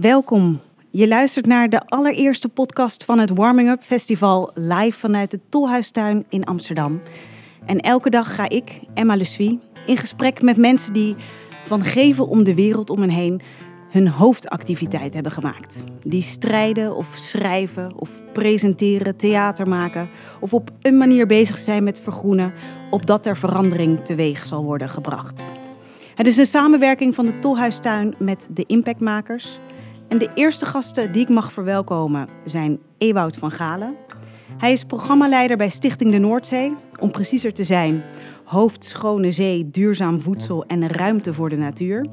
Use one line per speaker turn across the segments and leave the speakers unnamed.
Welkom. Je luistert naar de allereerste podcast van het Warming Up Festival live vanuit de Tolhuistuin in Amsterdam. En elke dag ga ik, Emma Le in gesprek met mensen die van geven om de wereld om hen heen hun hoofdactiviteit hebben gemaakt. Die strijden of schrijven of presenteren, theater maken of op een manier bezig zijn met vergroenen, opdat er verandering teweeg zal worden gebracht. Het is een samenwerking van de Tolhuistuin met de Impactmakers. En de eerste gasten die ik mag verwelkomen zijn Ewout van Galen. Hij is programmaleider bij Stichting de Noordzee, om preciezer te zijn, hoofd Schone Zee, duurzaam voedsel en ruimte voor de natuur.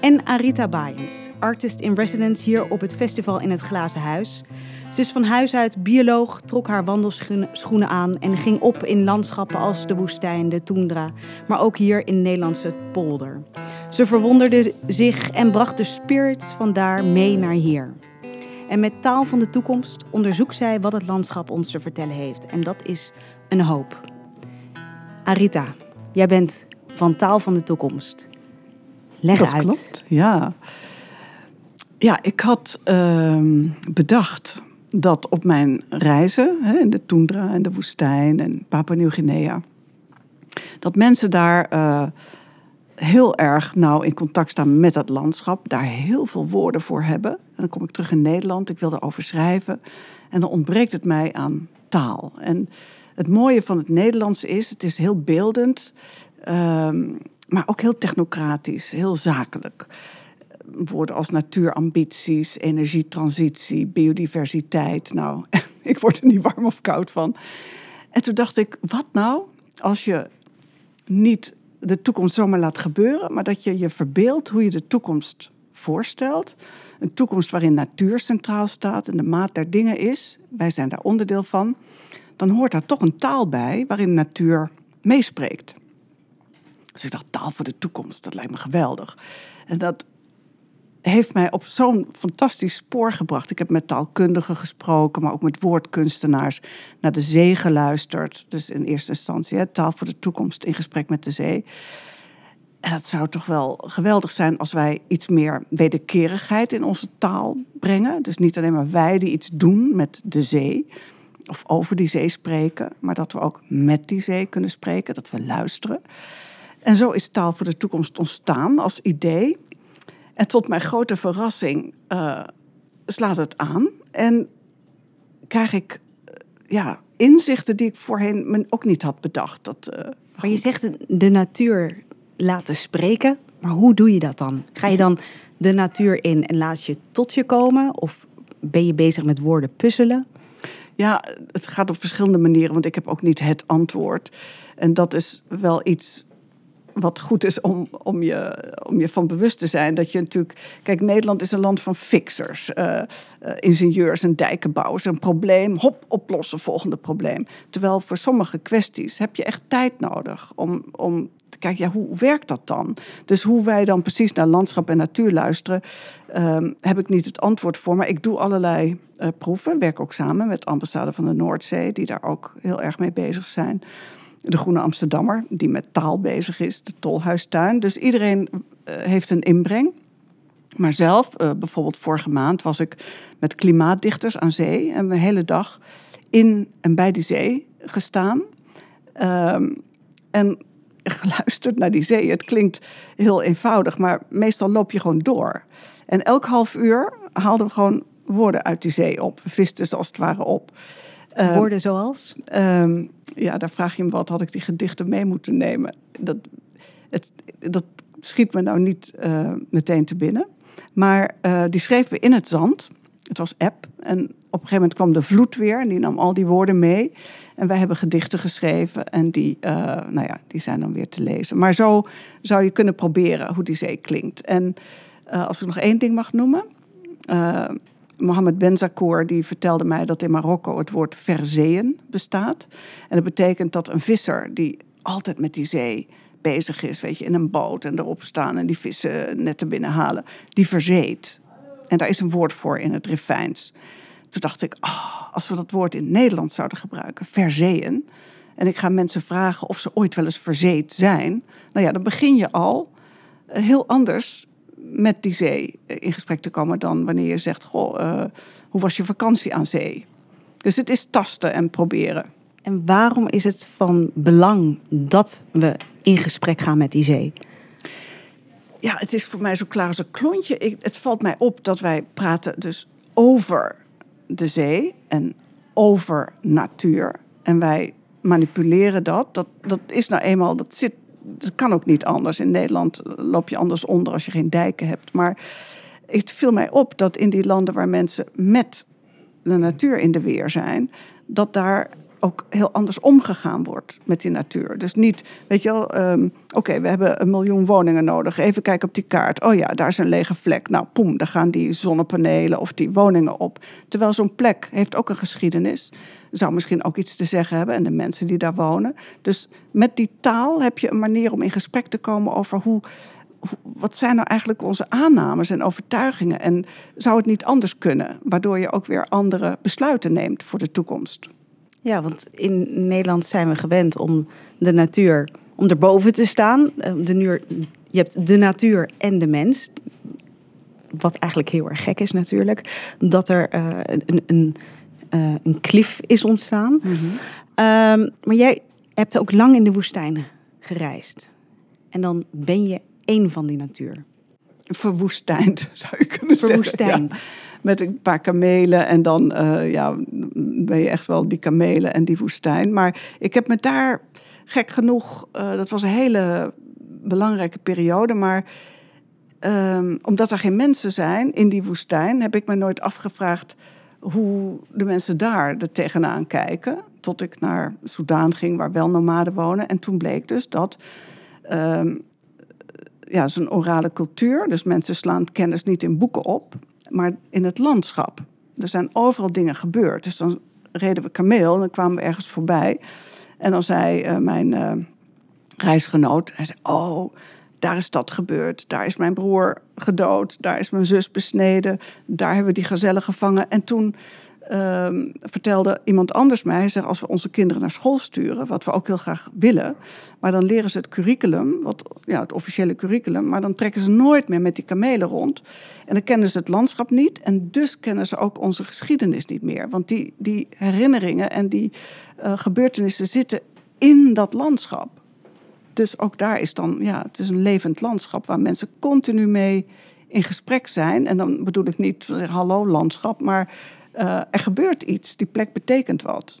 En Arita Baaiens, artist in residence hier op het festival in het Glazen Huis. Ze is van huis uit bioloog, trok haar wandelschoenen aan en ging op in landschappen als de woestijn, de toendra, maar ook hier in Nederlandse polder. Ze verwonderde zich en bracht de spirits van daar mee naar hier. En met taal van de toekomst onderzoekt zij wat het landschap ons te vertellen heeft. En dat is een hoop. Arita, jij bent van taal van de toekomst. Leg
dat
uit.
Klopt, ja. Ja, ik had ehm, bedacht dat op mijn reizen hè, in de toendra en de woestijn en Papua Nieuw-Guinea, dat mensen daar uh, heel erg nauw in contact staan met dat landschap, daar heel veel woorden voor hebben. En dan kom ik terug in Nederland, ik wil erover schrijven en dan ontbreekt het mij aan taal. En het mooie van het Nederlands is, het is heel beeldend. Um, maar ook heel technocratisch, heel zakelijk. Woorden als natuurambities, energietransitie, biodiversiteit. Nou, ik word er niet warm of koud van. En toen dacht ik, wat nou als je niet de toekomst zomaar laat gebeuren, maar dat je je verbeeldt hoe je de toekomst voorstelt. Een toekomst waarin natuur centraal staat en de maat der dingen is. Wij zijn daar onderdeel van. Dan hoort daar toch een taal bij waarin natuur meespreekt. Dus ik dacht, taal voor de toekomst, dat lijkt me geweldig. En dat heeft mij op zo'n fantastisch spoor gebracht. Ik heb met taalkundigen gesproken, maar ook met woordkunstenaars naar de zee geluisterd. Dus in eerste instantie hè, taal voor de toekomst in gesprek met de zee. En dat zou toch wel geweldig zijn als wij iets meer wederkerigheid in onze taal brengen. Dus niet alleen maar wij die iets doen met de zee of over die zee spreken, maar dat we ook met die zee kunnen spreken, dat we luisteren. En zo is taal voor de toekomst ontstaan als idee. En tot mijn grote verrassing uh, slaat het aan. En krijg ik uh, ja, inzichten die ik voorheen ook niet had bedacht. Dat, uh,
maar je zegt de natuur laten spreken. Maar hoe doe je dat dan? Ga je dan de natuur in en laat je tot je komen? Of ben je bezig met woorden puzzelen?
Ja, het gaat op verschillende manieren, want ik heb ook niet het antwoord. En dat is wel iets wat goed is om, om, je, om je van bewust te zijn. Dat je natuurlijk. Kijk, Nederland is een land van fixers, uh, uh, ingenieurs en dijkenbouwers. Een probleem, hop, oplossen, volgende probleem. Terwijl voor sommige kwesties heb je echt tijd nodig om, om te kijken, ja, hoe werkt dat dan? Dus hoe wij dan precies naar landschap en natuur luisteren, uh, heb ik niet het antwoord voor. Maar ik doe allerlei uh, proeven. Werk ook samen met de ambassade van de Noordzee, die daar ook heel erg mee bezig zijn de Groene Amsterdammer, die met taal bezig is, de Tolhuistuin. Dus iedereen uh, heeft een inbreng. Maar zelf, uh, bijvoorbeeld vorige maand, was ik met klimaatdichters aan zee en een hele dag in en bij die zee gestaan. Um, en geluisterd naar die zee. Het klinkt heel eenvoudig, maar meestal loop je gewoon door. En elk half uur haalden we gewoon woorden uit die zee op. We visten ze als het ware op.
Uh, woorden zoals?
Uh, ja, daar vraag je me wat, had ik die gedichten mee moeten nemen? Dat, het, dat schiet me nou niet uh, meteen te binnen. Maar uh, die schreven we in het zand. Het was app. En op een gegeven moment kwam de vloed weer en die nam al die woorden mee. En wij hebben gedichten geschreven en die, uh, nou ja, die zijn dan weer te lezen. Maar zo zou je kunnen proberen hoe die zee klinkt. En als ik nog één ding mag noemen. Mohammed Benzakour die vertelde mij dat in Marokko het woord verzeeën bestaat. En dat betekent dat een visser die altijd met die zee bezig is, weet je, in een boot en erop staan en die vissen net te binnen halen, die verzeet. En daar is een woord voor in het Rifijns. Toen dacht ik, oh, als we dat woord in Nederland zouden gebruiken, verzeeën. En ik ga mensen vragen of ze ooit wel eens verzeet zijn. Nou ja, dan begin je al heel anders met die zee in gesprek te komen dan wanneer je zegt: Goh, uh, hoe was je vakantie aan zee? Dus het is tasten en proberen.
En waarom is het van belang dat we in gesprek gaan met die zee?
Ja, het is voor mij zo klaar als een klontje. Ik, het valt mij op dat wij praten dus over de zee en over natuur. En wij manipuleren dat. Dat, dat is nou eenmaal, dat zit, dat kan ook niet anders. In Nederland loop je anders onder als je geen dijken hebt. Maar het viel mij op dat in die landen waar mensen met de natuur in de weer zijn, dat daar ook heel anders omgegaan wordt met die natuur. Dus niet, weet je wel, ehm, oké, we hebben een miljoen woningen nodig. Even kijken op die kaart. Oh ja, daar is een lege vlek. Nou, poem, daar gaan die zonnepanelen of die woningen op. Terwijl zo'n plek heeft ook een geschiedenis. Zou misschien ook iets te zeggen hebben en de mensen die daar wonen. Dus met die taal heb je een manier om in gesprek te komen over hoe wat zijn nou eigenlijk onze aannames en overtuigingen? En zou het niet anders kunnen, waardoor je ook weer andere besluiten neemt voor de toekomst?
Ja, want in Nederland zijn we gewend om de natuur, om erboven te staan. Eh, de nuur, je hebt de natuur en de mens. Wat eigenlijk heel erg gek is natuurlijk. Dat er uh, een, een, uh, een klif is ontstaan. Mm -hmm. um, maar jij hebt ook lang in de woestijnen gereisd. En dan ben je één van die natuur.
Verwoestijnd, zou je kunnen
Verwoestijnd.
zeggen. Ja met een paar kamelen. En dan uh, ja, ben je echt wel die kamelen en die woestijn. Maar ik heb me daar gek genoeg, uh, dat was een hele belangrijke periode. Maar um, omdat er geen mensen zijn in die woestijn, heb ik me nooit afgevraagd hoe de mensen daar er tegenaan kijken. Tot ik naar Soudaan ging, waar wel nomaden wonen. En toen bleek dus dat. Um, ja, zo'n orale cultuur. Dus mensen slaan kennis niet in boeken op, maar in het landschap. Er zijn overal dingen gebeurd. Dus dan reden we kameel en dan kwamen we ergens voorbij. En dan zei uh, mijn uh, reisgenoot, hij zei, oh, daar is dat gebeurd. Daar is mijn broer gedood. Daar is mijn zus besneden. Daar hebben we die gazellen gevangen. En toen uh, vertelde iemand anders mij, zegt, als we onze kinderen naar school sturen, wat we ook heel graag willen, maar dan leren ze het curriculum, wat, ja, het officiële curriculum, maar dan trekken ze nooit meer met die kamelen rond. En dan kennen ze het landschap niet en dus kennen ze ook onze geschiedenis niet meer. Want die, die herinneringen en die uh, gebeurtenissen zitten in dat landschap. Dus ook daar is dan, ja, het is een levend landschap waar mensen continu mee in gesprek zijn. En dan bedoel ik niet hallo landschap, maar uh, er gebeurt iets. Die plek betekent wat.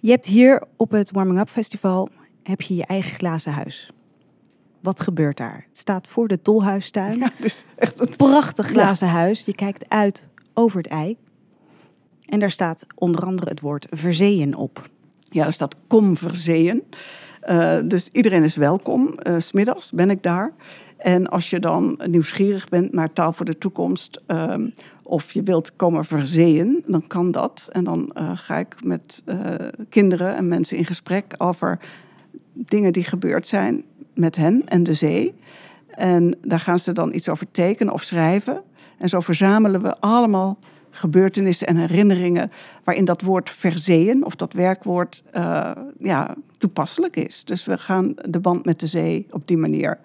Je hebt hier op het Warming Up Festival heb je je eigen glazen huis. Wat gebeurt daar? Het staat voor de tolhuistuin.
Ja, het is echt een
prachtig glazen ja. huis. Je kijkt uit over het ei. En daar staat onder andere het woord verzeeën op.
Ja, er staat kom verzeeën. Uh, dus iedereen is welkom. Uh, smiddags ben ik daar. En als je dan nieuwsgierig bent naar taal voor de toekomst, um, of je wilt komen verzeeën, dan kan dat. En dan uh, ga ik met kinderen en mensen in gesprek over dingen die gebeurd zijn met hen en de zee. En daar gaan ze dan iets over tekenen of schrijven. En zo verzamelen we allemaal gebeurtenissen en herinneringen waarin dat woord verzeeën of dat werkwoord uh, ja, toepasselijk is. Dus we gaan de band met de zee op die manier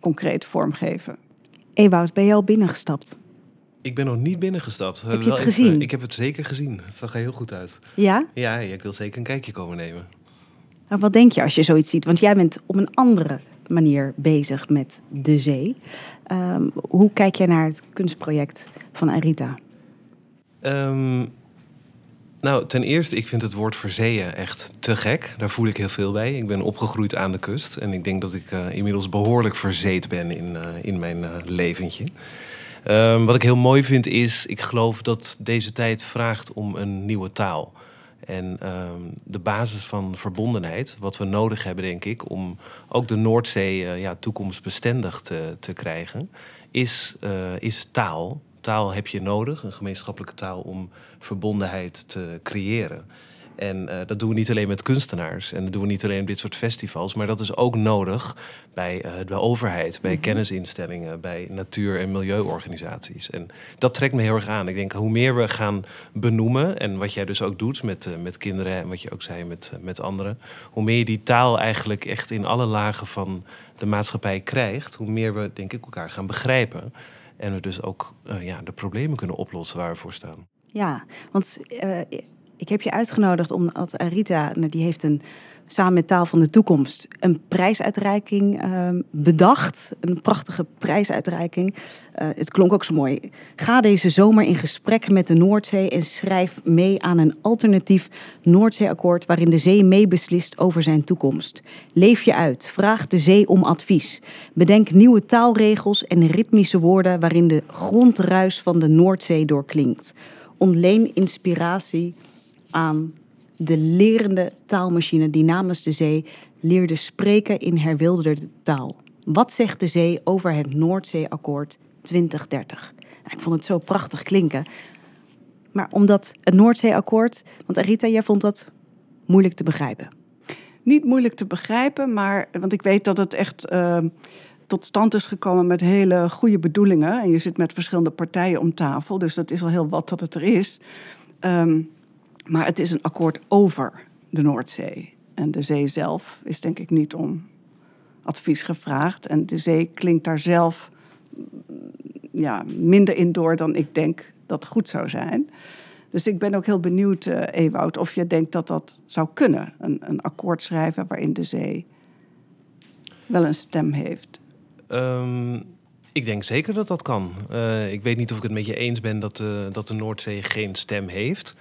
concreet vormgeven.
Ewout, ben je al binnengestapt?
Ik ben nog niet binnengestapt.
Heb je het gezien? Even,
ik heb het zeker gezien. Het zag er heel goed uit.
Ja?
Ja, ik wil zeker een kijkje komen nemen.
Nou, wat denk je als je zoiets ziet? Want jij bent op een andere manier bezig met de zee. Um, hoe kijk jij naar het kunstproject van Arita?
Um, nou, ten eerste, ik vind het woord verzeeën echt te gek. Daar voel ik heel veel bij. Ik ben opgegroeid aan de kust. En ik denk dat ik uh, inmiddels behoorlijk verzeet ben in, uh, in mijn uh, leventje. Um, wat ik heel mooi vind is, ik geloof dat deze tijd vraagt om een nieuwe taal. En um, de basis van verbondenheid, wat we nodig hebben, denk ik, om ook de Noordzee ja, toekomstbestendig te, te krijgen, is, is taal. Taal heb je nodig, een gemeenschappelijke taal, om verbondenheid te creëren. En uh, dat doen we niet alleen met kunstenaars en dat doen we niet alleen op dit soort festivals, maar dat is ook nodig bij uh, de overheid, bij mm -hmm. kennisinstellingen, bij natuur- en milieuorganisaties. En dat trekt me heel erg aan. Ik denk hoe meer we gaan benoemen en wat jij dus ook doet met, uh, met kinderen en wat je ook zei met, met anderen, hoe meer je die taal eigenlijk echt in alle lagen van de maatschappij krijgt, hoe meer we denk ik elkaar gaan begrijpen. En we dus ook ja, de problemen kunnen oplossen waar we voor staan.
Ja, want ik heb je uitgenodigd omdat Rita, die heeft een, samen met Taal van de Toekomst een prijsuitreiking uh, bedacht. Een prachtige prijsuitreiking. Uh, het klonk ook zo mooi. Ga deze zomer in gesprek met de Noordzee en schrijf mee aan een alternatief Noordzeeakkoord waarin de zee meebeslist over zijn toekomst. Leef je uit, vraag de zee om advies. Bedenk nieuwe taalregels en ritmische woorden waarin de grondruis van de Noordzee doorklinkt. Ontleen inspiratie aan de lerende taalmachine die namens de zee leerde spreken in herwilderde taal. Wat zegt de zee over het Noordzeeakkoord 2030? Nou, ik vond het zo prachtig klinken. Maar omdat het Noordzeeakkoord, want Arita, jij vond dat moeilijk te begrijpen.
Niet moeilijk te begrijpen, maar want ik weet dat het echt uh, tot stand is gekomen met hele goede bedoelingen. En je zit met verschillende partijen om tafel, dus dat is al heel wat dat het er is. Um, maar het is een akkoord over de Noordzee. En de zee zelf is denk ik niet om advies gevraagd. En de zee klinkt daar zelf ja, minder in door dan ik denk dat goed zou zijn. Dus ik ben ook heel benieuwd, uh, Ewout, of je denkt dat dat zou kunnen. Een, een akkoord schrijven waarin de zee wel een stem heeft.
Um, ik denk zeker dat dat kan. Uh, ik weet niet of ik het met je eens ben dat de, dat de Noordzee geen stem heeft.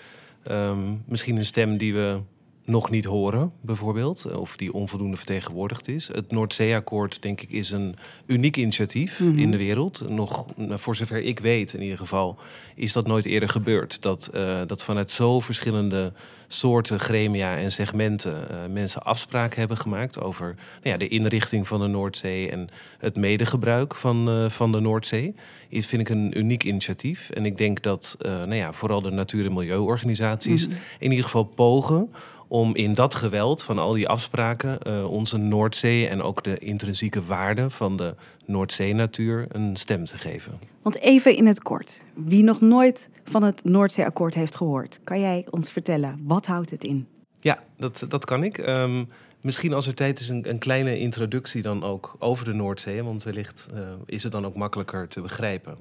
Um, misschien een stem die we nog niet horen, bijvoorbeeld, of die onvoldoende vertegenwoordigd is. Het Noordzeeakkoord, denk ik, is een uniek initiatief mm -hmm. in de wereld. Nog, voor zover ik weet, in ieder geval, is dat nooit eerder gebeurd. Dat, uh, dat vanuit zo verschillende soorten gremia en segmenten uh, mensen afspraken hebben gemaakt over nou ja, de inrichting van de Noordzee en het medegebruik van, uh, van de Noordzee. Is, vind ik een uniek initiatief. En ik denk dat nou ja, vooral de natuur- en milieuorganisaties mm -hmm. in ieder geval pogen om in dat geweld van al die afspraken uh, onze Noordzee en ook de intrinsieke waarde van de Noordzee-natuur een stem te geven.
Want even in het kort, wie nog nooit van het Noordzeeakkoord heeft gehoord, kan jij ons vertellen wat houdt het in?
Ja, dat, dat kan ik. Um, misschien als er tijd is een, een, kleine introductie dan ook over de Noordzee, want wellicht uh, is het dan ook makkelijker te begrijpen.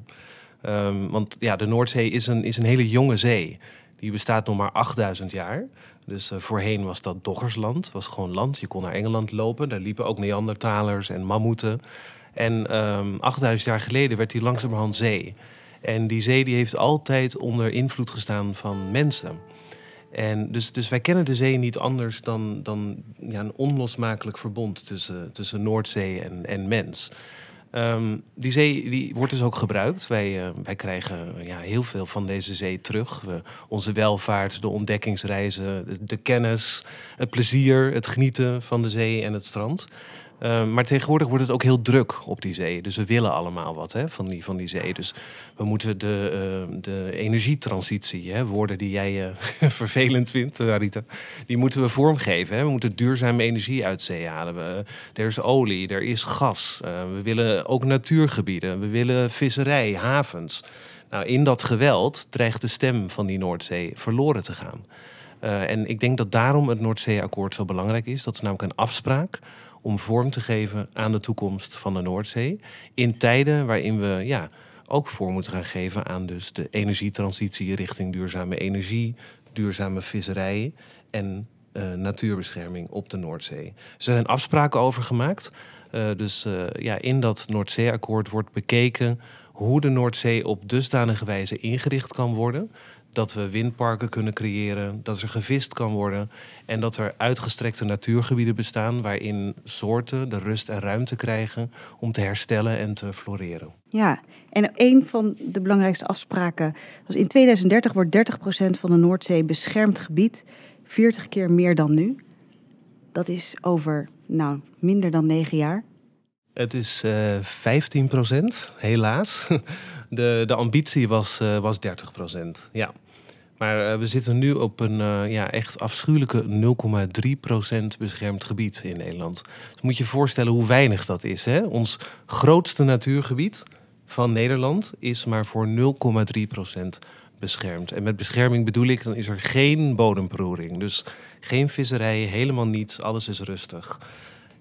Um, want ja, de Noordzee is een, is een hele jonge zee. Die bestaat nog maar 8000 jaar. Dus uh, voorheen was dat doggersland, was gewoon land. Je kon naar Engeland lopen, daar liepen ook Neandertalers en mammoeten. En um, 8000 jaar geleden werd die langzamerhand zee. En die zee die heeft altijd onder invloed gestaan van mensen. En dus, dus wij kennen de zee niet anders dan, dan ja, een onlosmakelijk verbond tussen, tussen Noordzee en, en mens. Um, die zee die wordt dus ook gebruikt. Wij, uh, wij krijgen ja, heel veel van deze zee terug. We, onze welvaart, de ontdekkingsreizen, de, de, kennis, het plezier, het genieten van de zee en het strand. Uh, maar tegenwoordig wordt het ook heel druk op die zee. Dus we willen allemaal wat hè, van, die, van die zee. Dus we moeten de, uh, de energietransitie, hè, woorden die jij uh, vervelend vindt, Arita, die moeten we vormgeven. Hè. We moeten duurzame energie uit zee halen. We, er is olie, er is gas. we willen ook natuurgebieden. We willen visserij, havens. Nou, in dat geweld dreigt de stem van die Noordzee verloren te gaan. en ik denk dat daarom het Noordzeeakkoord zo belangrijk is. Dat is namelijk een afspraak om vorm te geven aan de toekomst van de Noordzee. In tijden waarin we ja, ook vorm moeten gaan geven aan dus de energietransitie richting duurzame energie, duurzame visserij en uh, natuurbescherming op de Noordzee. Er zijn afspraken over gemaakt. Uh, dus uh, ja, in dat Noordzeeakkoord wordt bekeken hoe de Noordzee op dusdanige wijze ingericht kan worden dat we windparken kunnen creëren, dat er gevist kan worden en dat er uitgestrekte natuurgebieden bestaan waarin soorten de rust en ruimte krijgen om te herstellen en te floreren.
Ja, en een van de belangrijkste afspraken was in 2030 wordt 30% van de Noordzee beschermd gebied, 40 keer meer dan nu. Dat is over nou, minder dan negen jaar.
Het is uh, 15 procent, helaas. De, de ambitie was, uh, was 30 procent, ja. Maar we zitten nu op een ja, echt afschuwelijke 0,3% beschermd gebied in Nederland. Dus moet je je voorstellen hoe weinig dat is. Hè? Ons grootste natuurgebied van Nederland is maar voor 0,3% beschermd. En met bescherming bedoel ik, dan is er geen bodemberoering. Dus geen visserij, helemaal niets, alles is rustig.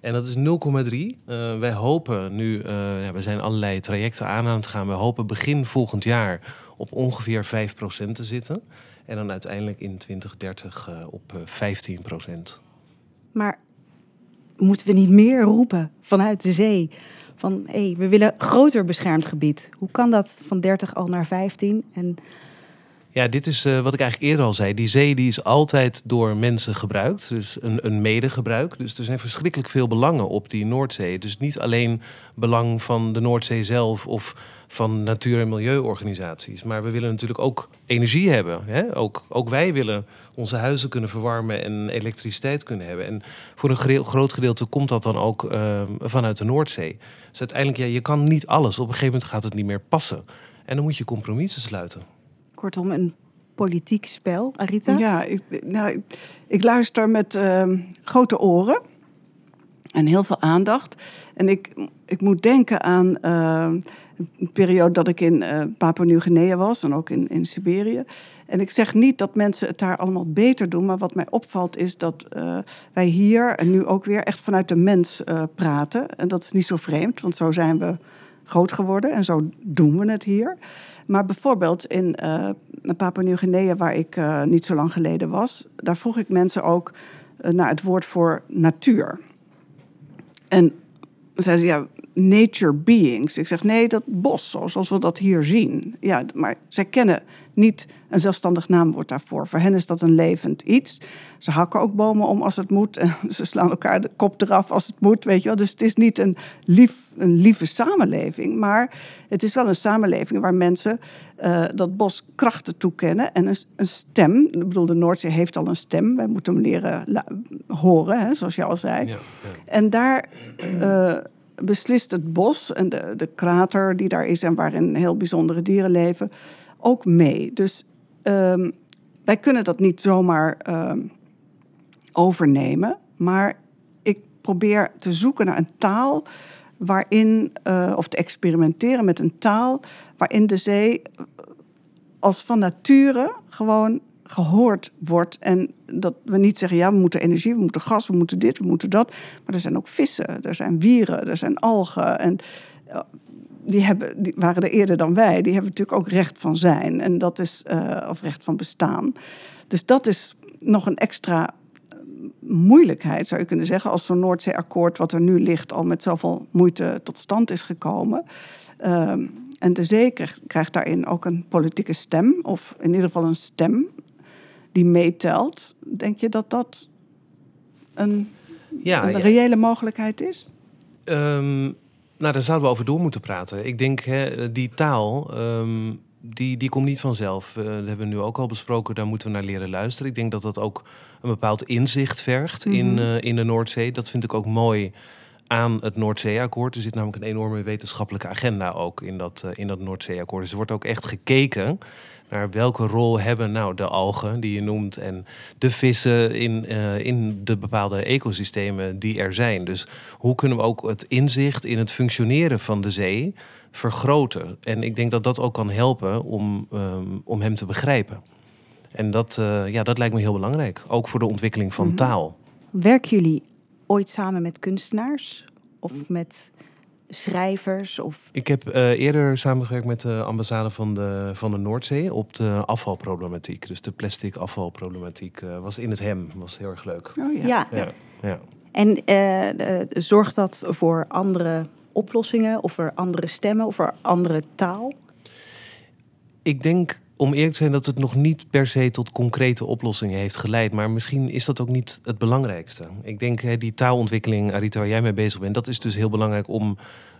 En dat is 0,3. Uh, eh, wij hopen nu, uh, ja, we zijn allerlei trajecten aan aan het gaan. We hopen begin volgend jaar op ongeveer 5% te zitten. En dan uiteindelijk in 2030 uh, op 15%.
Maar moeten we niet meer roepen vanuit de zee? Van hé, hey, we willen groter beschermd gebied. Hoe kan dat van 30 al naar 15? En
ja, dit is uh, wat ik eigenlijk eerder al zei. Die zee die is altijd door mensen gebruikt. Dus een, een medegebruik. Dus er zijn verschrikkelijk veel belangen op die Noordzee. Dus niet alleen belang van de Noordzee zelf of van natuur- en milieuorganisaties. Maar we willen natuurlijk ook energie hebben. Hè? Ook, ook wij willen onze huizen kunnen verwarmen en elektriciteit kunnen hebben. En voor een groot gedeelte komt dat dan ook uh, vanuit de Noordzee. Dus uiteindelijk, ja, je kan niet alles. Op een gegeven moment gaat het niet meer passen. En dan moet je compromissen sluiten.
Kortom, een politiek spel, Arita?
Ja, ik, nou, ik, luister met uh, grote oren en heel veel aandacht. En ik, ik moet denken aan uh, een periode dat ik in uh, Papua-Nieuw-Guinea was en ook in, in Siberië. En ik zeg niet dat mensen het daar allemaal beter doen, maar wat mij opvalt is dat uh, wij hier en nu ook weer echt vanuit de mens uh, praten. En dat is niet zo vreemd, want zo zijn we groot geworden en zo doen we het hier. Maar bijvoorbeeld in uh, Papua-Nieuw-Guinea, waar ik uh, niet zo lang geleden was, daar vroeg ik mensen ook uh, naar het woord voor natuur. En zeiden ze, ja, nature beings. Ik zeg, nee, dat bos, zoals we dat hier zien. Ja, maar zij kennen niet een zelfstandig naamwoord daarvoor. Voor hen is dat een levend iets. Ze hakken ook bomen om als het moet. En ze slaan elkaar de kop eraf als het moet, weet je wel. Dus het is niet een, lief, een lieve samenleving. Maar het is wel een samenleving waar mensen uh, dat bos krachten toekennen. En een, een, stem. Ik bedoel, de Noordzee heeft al een stem. Wij moeten hem leren horen, hè, zoals je al zei. Ja, ja. En daar... Uh, beslist het bos en de, de krater die daar is en waarin heel bijzondere dieren leven, ook mee. Dus um, wij kunnen dat niet zomaar um, overnemen, maar ik probeer te zoeken naar een taal waarin, uh, of te experimenteren met een taal waarin de zee als van nature gewoon gehoord wordt. En dat we niet zeggen, ja, we moeten energie, we moeten gas, we moeten dit, we moeten dat. Maar er zijn ook vissen, er zijn wieren, er zijn algen. En eh, die, hebben, die waren er eerder dan wij. Die hebben natuurlijk ook recht van zijn. En dat is, uh, of recht van bestaan. Dus dat is nog een extra eh, moeilijkheid, zou je kunnen zeggen, als zo'n Noordzeeakkoord, wat er nu ligt, al met zoveel moeite tot stand is gekomen. Uh, en de zee krijgt, krijgt, daarin ook een politieke stem, of in ieder geval een stem die meetelt. Denk je dat dat een, ja, een reële mogelijkheid is?
Um, nou, daar zouden we over door moeten praten. Ik denk, hè, die taal, um, die, die komt niet vanzelf. Uh, dat hebben we nu ook al besproken, daar moeten we naar leren luisteren. Ik denk dat dat ook een bepaald inzicht vergt mm -hmm. in, uh, in de Noordzee. Dat vind ik ook mooi aan het Noordzeeakkoord. Er zit namelijk een enorme wetenschappelijke agenda ook in dat, uh, in dat Noordzeeakkoord. Dus er wordt ook echt gekeken naar welke rol hebben nou de algen die je noemt en de vissen in, uh, in de bepaalde ecosystemen die er zijn. Dus hoe kunnen we ook het inzicht in het functioneren van de zee vergroten? En ik denk dat dat ook kan helpen om, um, om hem te begrijpen. En dat, uh, ja, dat lijkt me heel belangrijk, ook voor de ontwikkeling van mm -hmm. taal.
Werken jullie ooit samen met kunstenaars of met schrijvers? Of...
Ik heb uh, eerder samengewerkt met de ambassade van de, van de Noordzee op de afvalproblematiek. Dus de plastic afvalproblematiek uh, was in het hem. Was heel erg leuk.
Oh ja. ja. ja. ja. En uh, zorgt dat voor andere oplossingen of voor andere stemmen of voor andere taal?
Ik denk om eerlijk te zijn dat het nog niet per se tot concrete oplossingen heeft geleid. Maar misschien is dat ook niet het belangrijkste. Ik denk hè, die taalontwikkeling, Arita, waar jij mee bezig bent, dat is dus heel belangrijk om.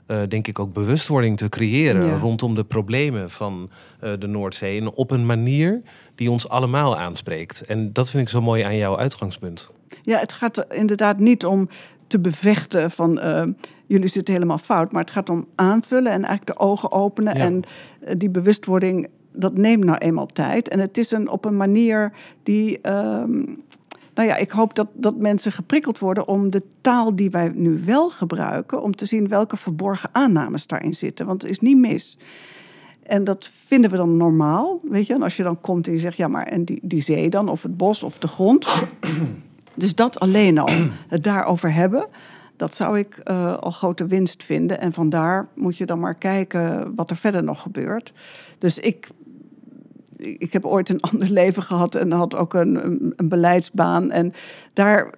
Uh, denk ik ook bewustwording te creëren ja. rondom de problemen van uh, de Noordzee. En op een manier die ons allemaal aanspreekt. En dat vind ik zo mooi aan jouw uitgangspunt.
Ja, het gaat er inderdaad niet om te bevechten van uh, jullie zitten helemaal fout. Maar het gaat om aanvullen en eigenlijk de ogen openen. Ja. En die bewustwording dat neemt nou eenmaal tijd. En het is een, op een manier die. ehm, nou ja, ik hoop dat, dat mensen geprikkeld worden om de taal die wij nu wel gebruiken, om te zien welke verborgen aannames daarin zitten. Want het is niet mis. En dat vinden we dan normaal, weet je. En als je dan komt en je zegt, ja, maar en die, die zee dan, of het bos, of de grond. Dus dat alleen al, het daarover hebben, dat zou ik eh, al grote winst vinden. En vandaar moet je dan maar kijken wat er verder nog gebeurt. Dus ik, ik heb ooit een ander leven gehad en had ook een, een, een beleidsbaan. En daar,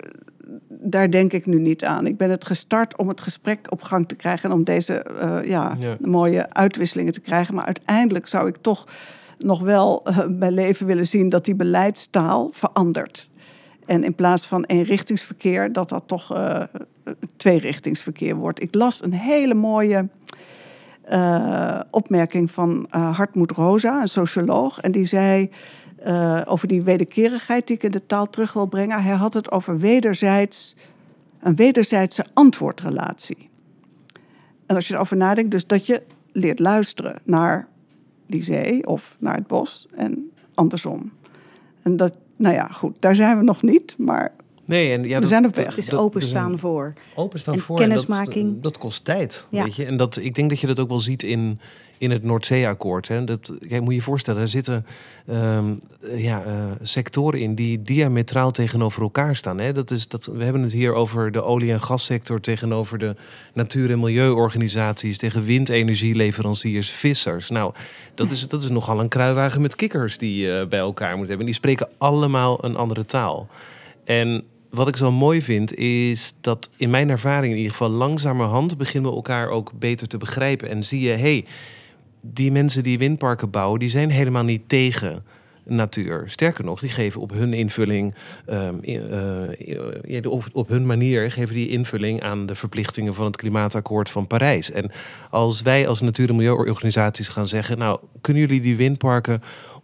daar denk ik nu niet aan. Ik ben het gestart om het gesprek op gang te krijgen en om deze eh, ja,
Ja.
mooie uitwisselingen te krijgen. Maar uiteindelijk zou ik toch nog wel eh, bij leven willen zien dat die beleidstaal verandert. En in plaats van eenrichtingsverkeer, dat dat toch eh tweerichtingsverkeer wordt. Ik las een hele mooie eh, opmerking van eh, Hartmoed Rosa, een socioloog. En die zei eh, over die wederkerigheid die ik in de taal terug wil brengen. Hij had het over wederzijds, een wederzijdse antwoordrelatie. En als je erover nadenkt, dus dat je leert luisteren naar die zee of naar het bos en andersom. En dat, nou ja, goed, daar zijn we nog niet, maar
Nee, en ja,
We zijn op weg.
Het is openstaan voor.
Openstaan
En
voor. en dat-
kennismaking.
Dat, kost tijd,
Ja.
weet je. En dat, ik denk dat je dat ook wel ziet in, in het Noordzeeakkoord. Hè. Dat, kijk, moet je je voorstellen, er zitten ehm, eh, ja, eh, sectoren in die diametraal tegenover elkaar staan. Hè. Dat is, dat, we hebben het hier over de olie- en gassector tegenover de natuur- en milieuorganisaties, tegen windenergieleveranciers, vissers. Nou, dat is, dat is nogal een kruiwagen met kikkers die je bij elkaar moet hebben. En die spreken allemaal een andere taal. En wat ik zo mooi vind, is dat in mijn ervaring in ieder geval langzamerhand beginnen we elkaar ook beter te begrijpen. En zie je, hey, die mensen die windparken bouwen, die zijn helemaal niet tegen natuur. Sterker nog, die geven op hun invulling, ehm, eh, op, op hun manier, geven die invulling aan de verplichtingen van het klimaatakkoord van Parijs. En als wij als natuur- en milieuorganisaties gaan zeggen, nou, kunnen jullie die windparken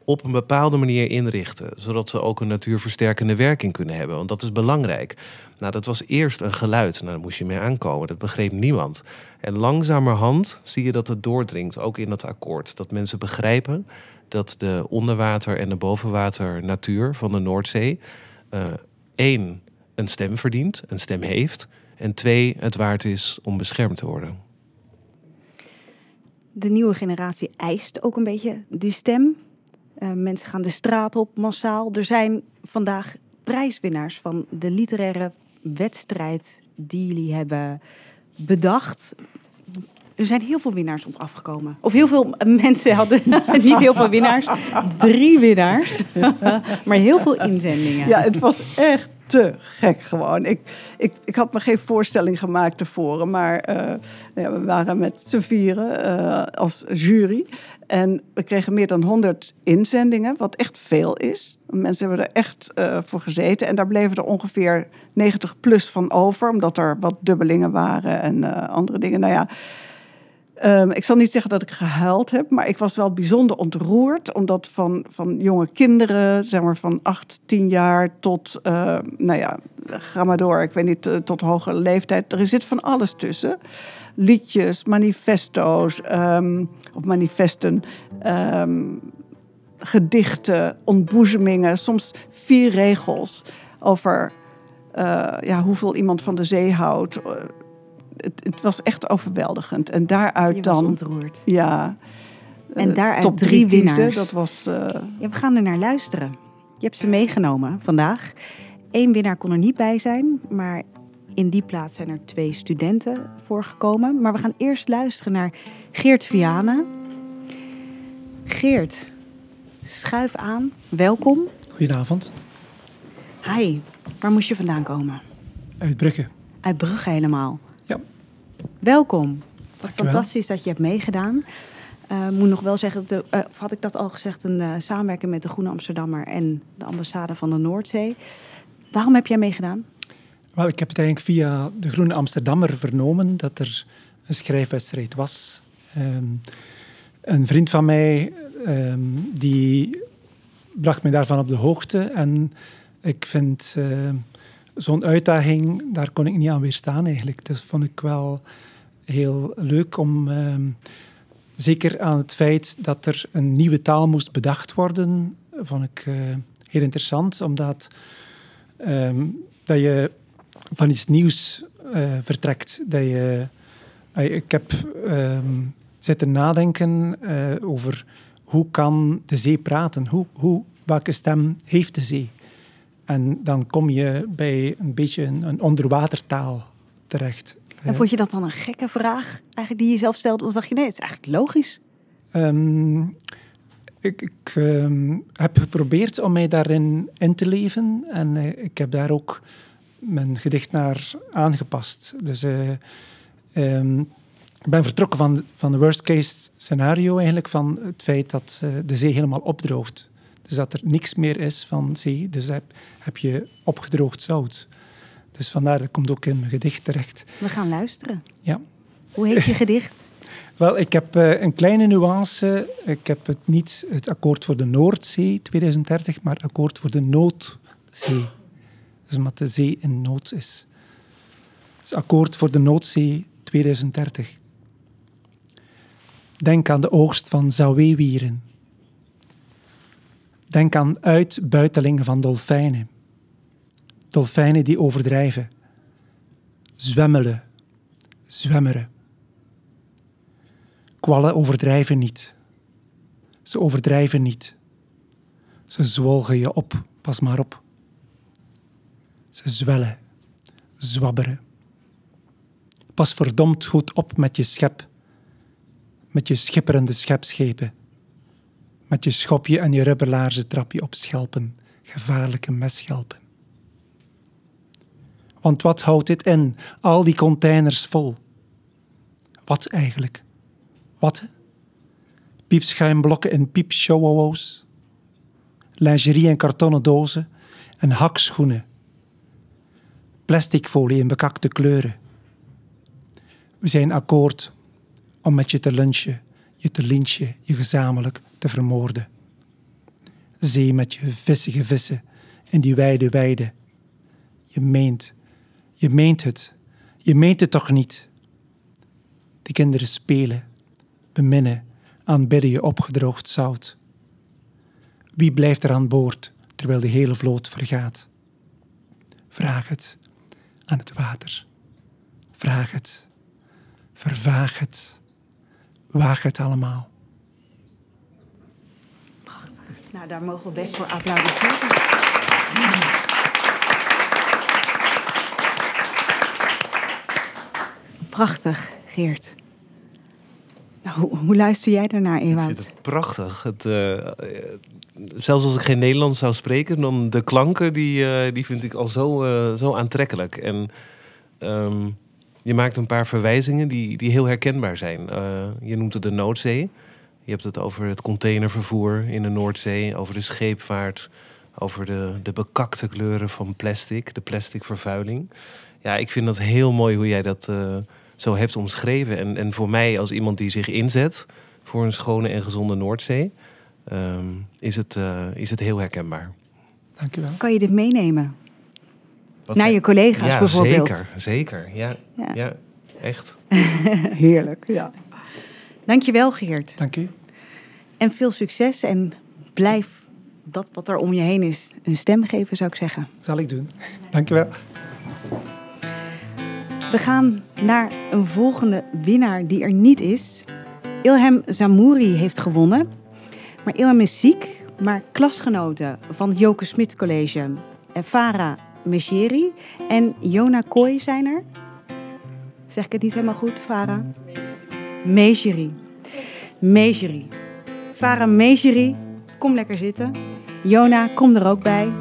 op een bepaalde manier inrichten, zodat ze ook een natuurversterkende werking kunnen hebben. Want dat is belangrijk. Nou, dat was eerst een geluid. Nou, daar moest je mee aankomen. Dat begreep niemand. En langzamerhand zie je dat het doordringt, ook in dat akkoord. Dat mensen begrijpen dat de onderwater- en de bovenwater natuur van de Noordzee... eh, één, een stem verdient, een stem heeft... en twee, het waard is om beschermd te worden.
De nieuwe generatie eist ook een beetje die stem. Eh, mensen gaan de straat op massaal. Er zijn vandaag prijswinnaars van de literaire wedstrijd die jullie hebben bedacht. Er zijn heel veel winnaars op afgekomen. Of heel veel mensen hadden niet heel veel winnaars. Drie winnaars. maar heel veel inzendingen.
Ja, het was echt te gek gewoon. Ik, ik, ik had me geen voorstelling gemaakt tevoren, maar eh, nou ja, we waren met z'n vieren eh, als jury. En we kregen meer dan 100 inzendingen, wat echt veel is. Mensen hebben er echt eh, voor gezeten. En daar bleven er ongeveer 90 plus van over, omdat er wat dubbelingen waren en andere dingen. Nou ja, Ehm, ik zal niet zeggen dat ik gehuild heb, maar ik was wel bijzonder ontroerd. Omdat van, van jonge kinderen, zeg maar van 8, 10 jaar tot, eh, nou ja, ga maar door, ik weet niet, eh, tot hogere leeftijd. Er zit van alles tussen. Liedjes, manifesto's, ehm, of manifesten, ehm, gedichten, ontboezemingen, soms vier regels over eh, ja, hoeveel iemand van de zee houdt. Het, het was echt overweldigend. En daaruit
Je was
dan,
ontroerd.
ja.
En
eh,
daaruit
top
drie winnaars.
Dat was. eh,
Ja, we gaan er naar luisteren. Je hebt ze meegenomen vandaag. Eén winnaar kon er niet bij zijn, maar in die plaats zijn er twee studenten voorgekomen. Maar we gaan eerst luisteren naar Geert Vianen. Geert, schuif aan. Welkom.
Goedenavond,
Hi, waar moest je vandaan komen?
uit Brugge.
Uit Brugge helemaal. Welkom. Wat
Dankjewel.
fantastisch dat je hebt meegedaan. Eh moet nog wel zeggen, dat de, eh, of had ik dat al gezegd, een eh, samenwerking met de Groene Amsterdammer en de ambassade van de Noordzee. Waarom heb jij meegedaan?
Wel, ik heb het eigenlijk via de Groene Amsterdammer vernomen dat er een schrijfwedstrijd was. Ehm, een vriend van mij ehm, die bracht mij daarvan op de hoogte. En ik vind ehm, zo'n uitdaging, daar kon ik niet aan weerstaan eigenlijk. Dus vond ik wel heel leuk om ehm, zeker aan het feit dat er een nieuwe taal moest bedacht worden, vond ik uh, heel interessant, omdat um, dat je van iets nieuws uh, vertrekt. Dat je, uh, ik heb um, zitten nadenken over hoe kan de zee praten? Hoe, hoe, welke stem heeft de zee? En dan kom je bij een beetje een, een onderwatertaal terecht.
En vond je dat dan een gekke vraag, eigenlijk die je zelf stelde? Of dacht je, nee, het is eigenlijk logisch?
Um, ik, ik um, heb geprobeerd om mij daarin in te leven. En uh, ik heb daar ook mijn gedicht naar aangepast. Dus uh, um, ik ben vertrokken van, van de worst case scenario eigenlijk. Van het feit dat uh, de zee helemaal opdroogt. Dus dat er niks meer is van zee. Dus heb, heb je opgedroogd zout. Dus vandaar, dat komt ook in mijn gedicht terecht.
We gaan luisteren.
Ja.
Hoe heet je gedicht?
Wel, ik heb uh, een kleine nuance. Ik heb het niet het akkoord voor de Noordzee 2030, maar akkoord voor de Noodzee. Dus omdat de zee in nood is. Dus akkoord voor de Noodzee 2030. Denk aan de oogst van zaweewieren. Denk aan uitbuitelingen van dolfijnen. Dolfijnen die overdrijven. Zwemmelen. Zwemmeren. Kwallen overdrijven niet. Ze overdrijven niet. Ze zwolgen je op, pas maar op. Ze zwellen, zwabberen. Pas verdomd goed op met je schep, met je schipperende schepschepen, met je schopje en je rubberlaarzen trap op schelpen, gevaarlijke messchelpen. Want wat houdt dit in, al die containers vol? Wat eigenlijk? Wat? Piepschuimblokken en piepshowo's, lingerie en kartonnen dozen en hakschoenen, plasticfolie in bekakte kleuren. We zijn akkoord om met je te lunchen, je te lynchen, je gezamenlijk te vermoorden. Zee met je vissige vissen in die wijde weide. Je meent, je meent het, je meent het toch niet? De kinderen spelen, beminnen, aanbidden je opgedroogd zout. Wie blijft er aan boord terwijl de hele vloot vergaat? Vraag het aan het water. Vraag het. Vervaag het. Waag het allemaal.
Prachtig. Nou, daar mogen we best voor applaudisseren. Prachtig, Geert. Nou, hoe, hoe, luister jij daarnaar, Ewout?
Ik vind het prachtig. Het, uh, zelfs als ik geen Nederlands zou spreken, dan de klanken, die, uh, die vind ik al zo, uh, zo aantrekkelijk. En um, je maakt een paar verwijzingen die, die heel herkenbaar zijn. je noemt het de Noordzee. Je hebt het over het containervervoer in de Noordzee, over de scheepvaart, over de, de bekakte kleuren van plastic, de plasticvervuiling. Ja, ik vind dat heel mooi hoe jij dat zo hebt omschreven. En, en voor mij, als iemand die zich inzet voor een schone en gezonde Noordzee, um, is, het, uh, is het heel herkenbaar.
Dank je wel.
Kan je dit meenemen? Wat Naar je collega's
ja,
bijvoorbeeld?
Zeker, zeker. Ja, ja. ja echt.
Heerlijk, ja. Dankjewel, Geert.
Dank u.
En veel succes en blijf dat wat er om je heen is een stem geven, zou ik zeggen.
Zal ik doen. Dank je wel.
We gaan naar een volgende winnaar die er niet is. Ilham Zamouri heeft gewonnen. Maar Ilham is ziek, maar klasgenoten van het Joke Smit College, Farah Mejeri en Jona Kooi zijn er. Zeg ik het niet helemaal goed, Farah? Mejeri. Mejeri. Farah Mejeri, kom lekker zitten. Jona, kom er ook bij.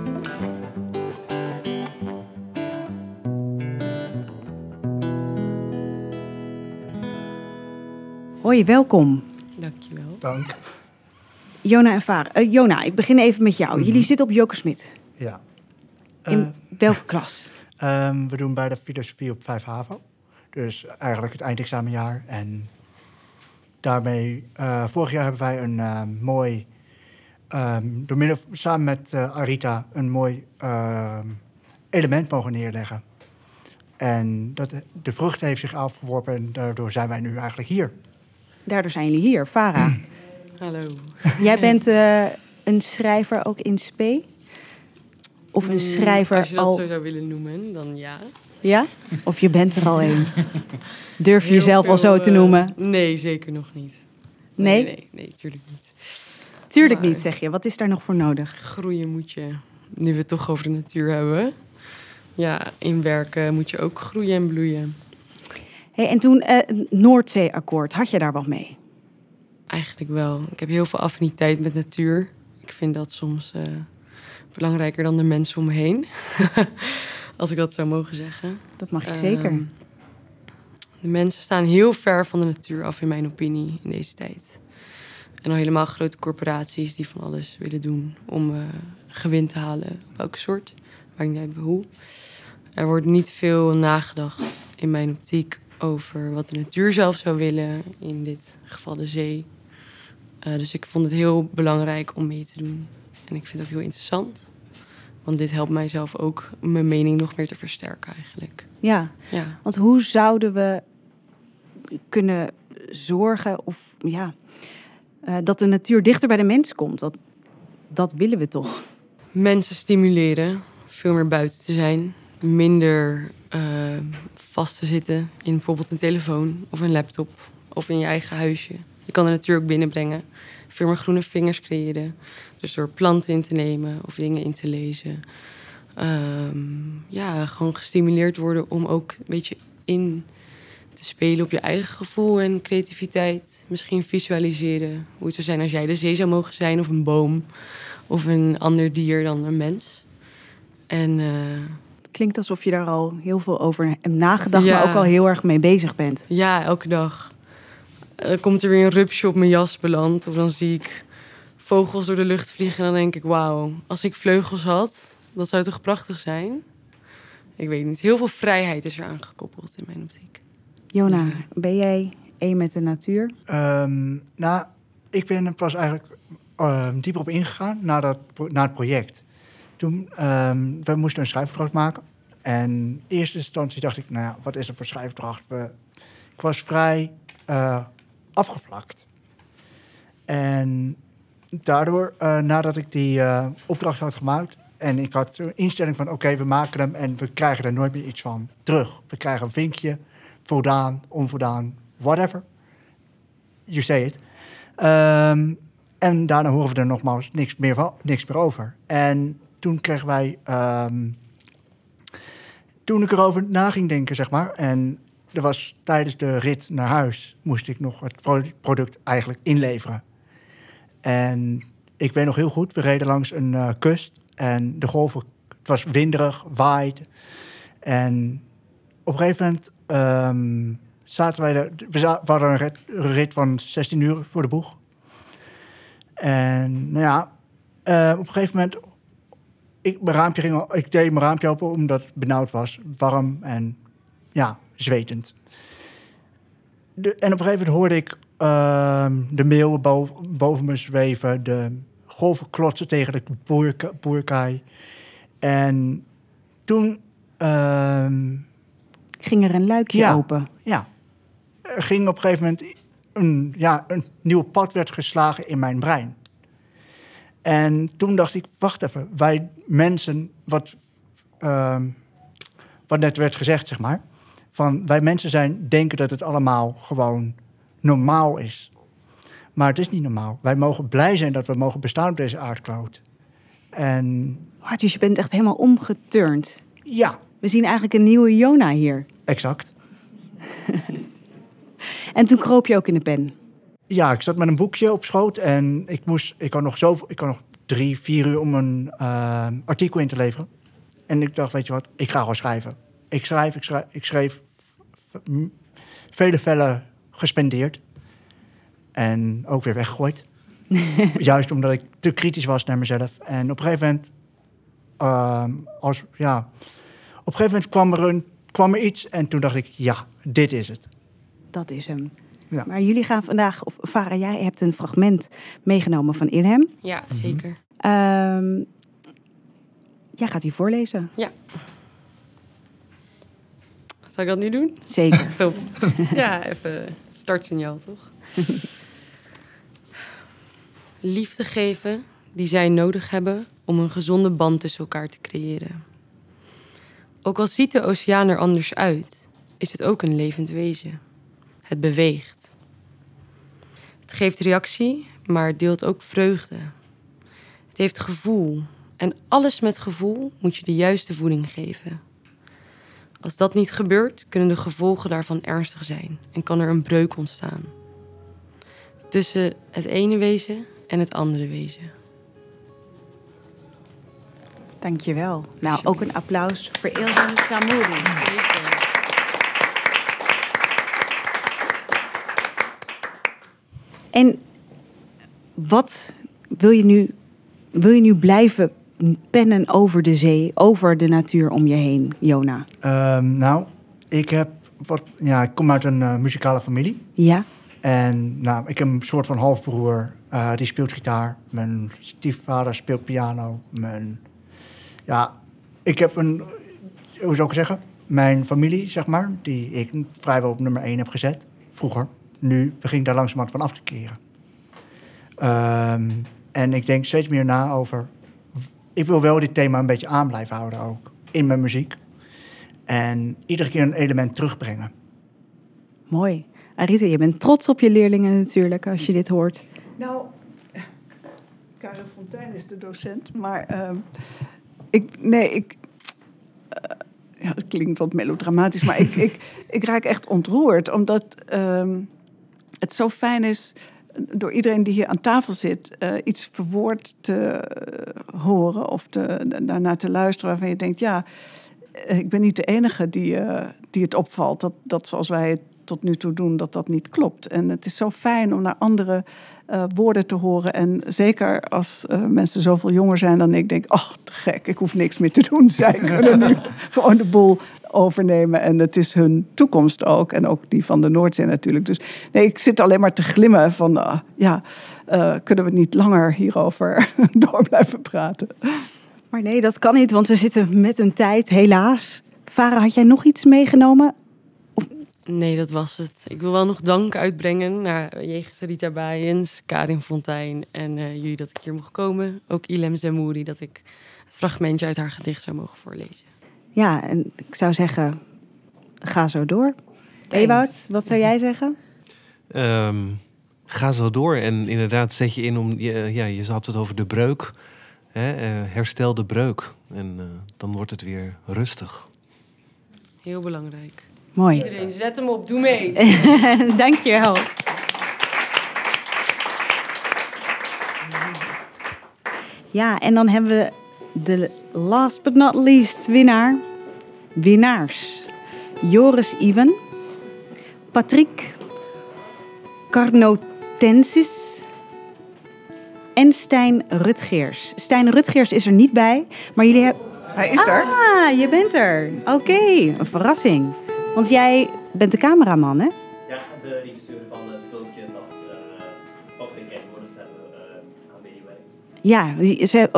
Hoi, welkom.
Dankjewel.
Dank.
Jona en. Uh, Jona, ik begin even met jou. Jullie zitten op Jokersmit.
Ja.
In uh, welke klas?
Um, we doen bij de filosofie op 5 HAVO. Dus eigenlijk het eindexamenjaar. En daarmee, uh, vorig jaar hebben wij een mooi, um, door middel, samen met Arita, een mooi ehm, element mogen neerleggen. En dat, de vrucht heeft zich afgeworpen en daardoor zijn wij nu eigenlijk hier.
Daardoor zijn jullie hier. Farah,
Hallo.
jij bent eh, een schrijver ook in spe? Of een
Mm,
schrijver
Als je dat
al...
zo zou willen noemen, dan ja.
Ja? Of je bent er al een? Durf je
Heel
jezelf al zo te
eh,
noemen?
nee, zeker nog niet.
Nee?
Nee, nee, nee, tuurlijk niet.
Tuurlijk
maar-
niet, zeg je. Wat is daar nog voor nodig?
Groeien moet je, nu we het toch over de natuur hebben. Ja, in werken moet je ook groeien en bloeien.
Hey, en toen eh, het Noordzeeakkoord, had je daar wat mee?
Eigenlijk wel. Ik heb heel veel affiniteit met natuur. Ik vind dat soms eh, belangrijker dan de mensen om me heen. Als ik dat zou mogen zeggen.
Dat mag je zeker.
Ehm, de mensen staan heel ver van de natuur af, in mijn opinie, in deze tijd. En al helemaal grote corporaties die van alles willen doen om eh, gewin te halen. Op welke soort, maakt niet uit hoe. Er wordt niet veel nagedacht, in mijn optiek, over wat de natuur zelf zou willen. In dit geval de zee. Eh, dus ik vond het heel belangrijk om mee te doen. En ik vind het ook heel interessant. Want dit helpt mij zelf ook mijn mening nog meer te versterken eigenlijk.
Ja,
Ja.
want hoe zouden we kunnen zorgen of ja, eh, dat de natuur dichter bij de mens komt? Dat, dat willen we toch?
Mensen stimuleren, veel meer buiten te zijn. Minder eh, vast te zitten in bijvoorbeeld een telefoon of een laptop of in je eigen huisje. Je kan de natuur ook binnenbrengen. Veel meer groene vingers creëren. Dus door planten in te nemen of dingen in te lezen. Ehm, ja, gewoon gestimuleerd worden om ook een beetje in te spelen op je eigen gevoel en creativiteit. Misschien visualiseren hoe het zou zijn als jij de zee zou mogen zijn of een boom of een ander dier dan een mens. En eh,
Het klinkt alsof je daar al heel veel over hebt nagedacht,
Ja.
maar ook al heel erg mee bezig bent.
ja, elke dag eh, komt er weer een rupsje op mijn jas beland. Of dan zie ik vogels door de lucht vliegen. En dan denk ik, wauw, als ik vleugels had, dat zou toch prachtig zijn? Ik weet niet. Heel veel vrijheid is er aan gekoppeld in mijn optiek.
Jona,
Ja.
ben jij één met de natuur?
Ehm, nou, ik ben er pas eigenlijk ehm, dieper op ingegaan na, dat, na het project. Toen, ehm, we moesten een schrijfopdracht maken. En in eerste instantie dacht ik, nou ja, wat is er voor schrijfopdracht? We, ik was vrij eh, afgevlakt. En daardoor, eh, nadat ik die eh, opdracht had gemaakt... en ik had een instelling van, oké, we maken hem... en we krijgen er nooit meer iets van terug. We krijgen een vinkje, voldaan, onvoldaan, whatever. You say it. Ehm, en daarna horen we er nogmaals niks meer, van, niks meer over. En toen kregen wij... ehm, toen ik erover na ging denken, zeg maar... en er was tijdens de rit naar huis... moest ik nog het pro- product eigenlijk inleveren. En ik weet nog heel goed, we reden langs een eh, kust... en de golven, het was winderig, waait. En op een gegeven moment ehm, zaten wij er... We, za- hadden een rit, van 16 uur voor de boeg. En nou ja, eh, op een gegeven moment... Ik, mijn raampje ging, ik deed mijn raampje open omdat het benauwd was. Warm en ja, zwetend. En op een gegeven moment hoorde ik ehm, de meeuwen boven, boven me zweven. De golven klotsen tegen de boerka, boerkaai. En toen... ehm,
Ging er een luikje
Ja.
open?
ja, er ging op een gegeven moment een, ja, een nieuw pad werd geslagen in mijn brein. En toen dacht ik, wacht even, wij mensen, wat, ehm, wat net werd gezegd, zeg maar, van wij mensen zijn, denken dat het allemaal gewoon normaal is. Maar het is niet normaal. Wij mogen blij zijn dat we mogen bestaan op deze aardkloot. En
dus je bent echt helemaal omgeturnd.
ja,
We zien eigenlijk een nieuwe Jona hier.
exact.
En toen kroop je ook in de pen.
Ja, ik zat met een boekje op schoot en ik moest, ik had nog zoveel, ik had nog drie, vier uur om een eh, artikel in te leveren. En ik dacht, weet je wat, ik ga gewoon schrijven. Ik schrijf, ik schrijf, ik schreef vele vellen gespendeerd. En ook weer weggegooid. Juist omdat ik te kritisch was naar mezelf. En op een gegeven moment, ehm, als, ja, op een gegeven moment kwam er, een, kwam er iets en toen dacht ik, ja, dit is het.
Dat is hem.
Ja.
Maar jullie gaan vandaag, of Farah, jij hebt een fragment meegenomen van Ilhem.
Ja, zeker.
Ehm, jij gaat die voorlezen.
Zal ik dat nu doen?
Zeker.
Top. ja, even startsignaal, toch? Liefde geven die zij nodig hebben om een gezonde band tussen elkaar te creëren. Ook al ziet de oceaan er anders uit, is het ook een levend wezen. Het beweegt. Het geeft reactie, maar het deelt ook vreugde. Het heeft gevoel. En alles met gevoel moet je de juiste voeding geven. Als dat niet gebeurt, kunnen de gevolgen daarvan ernstig zijn en kan er een breuk ontstaan. Tussen het ene wezen en het andere wezen.
Dankjewel. Nou, ook een applaus voor Ilhan Samouri. En wat wil je nu, wil je nu blijven pennen over de zee, over de natuur om je heen, Jona?
Ehm, nou, ik heb wat, ja, ik kom uit een eh, muzikale familie.
Ja?
En nou, ik heb een soort van halfbroer, eh, die speelt gitaar. Mijn stiefvader speelt piano. Mijn, ja, ik heb een, hoe zou ik zeggen, mijn familie, zeg maar, die ik vrijwel op nummer 1 heb gezet, vroeger. Nu begin ik daar langzamerhand van af te keren. Ehm, en ik denk steeds meer na over, ik wil wel dit thema een beetje aan blijven houden ook, in mijn muziek. En iedere keer een element terugbrengen.
Mooi. Arita, je bent trots op je leerlingen natuurlijk als je dit hoort.
Nou, Karel Fontijn is de docent, maar ehm, ik, nee, ik, eh, ja, het klinkt wat melodramatisch, maar ik, ik, ik raak echt ontroerd, omdat ehm, het zo fijn is door iedereen die hier aan tafel zit, eh, iets verwoord te eh, horen of te, daarnaar te luisteren waarvan je denkt, ja, eh, ik ben niet de enige die, die het opvalt dat, dat zoals wij het tot nu toe doen, dat dat niet klopt. En het is zo fijn om naar andere woorden te horen. En zeker als mensen zoveel jonger zijn dan ik, denk ach, gek, ik hoef niks meer te doen. Zij kunnen nu gewoon de boel overnemen. En het is hun toekomst ook. En ook die van de Noordzee natuurlijk. Dus nee, ik zit alleen maar te glimmen van, ah, ja, eh, kunnen we niet langer hierover door blijven praten?
Maar nee, dat kan niet, want we zitten met een tijd, helaas. Farah, had jij nog iets meegenomen?
Nee, dat was het. Ik wil wel nog dank uitbrengen naar Jegens Rita Baaiens, Karin Fontijn en eh, jullie dat ik hier mocht komen. Ook Ilem Zemouri, dat ik het fragmentje uit haar gedicht zou mogen voorlezen.
Ja, en ik zou zeggen, ga zo door. Ewout, wat zou jij zeggen?
Ehm, ga zo door en inderdaad zet je in om, je, ja, je had het over de breuk. Hè? eh, herstel de breuk en eh, dan wordt het weer rustig.
Heel belangrijk.
Mooi.
Iedereen, zet hem op, doe mee.
Dankjewel. Ja, en dan hebben we de last but not least winnaar. Winnaars. Joris Iven. Patrick Carnotensis. En Stijn Rutgeers. Stijn Rutgeers is er niet bij, maar jullie hebben...
Hij is er.
Ah, je bent er. Oké, een verrassing. Want jij bent de cameraman, hè?
Ja, de regisseur van het
Ja,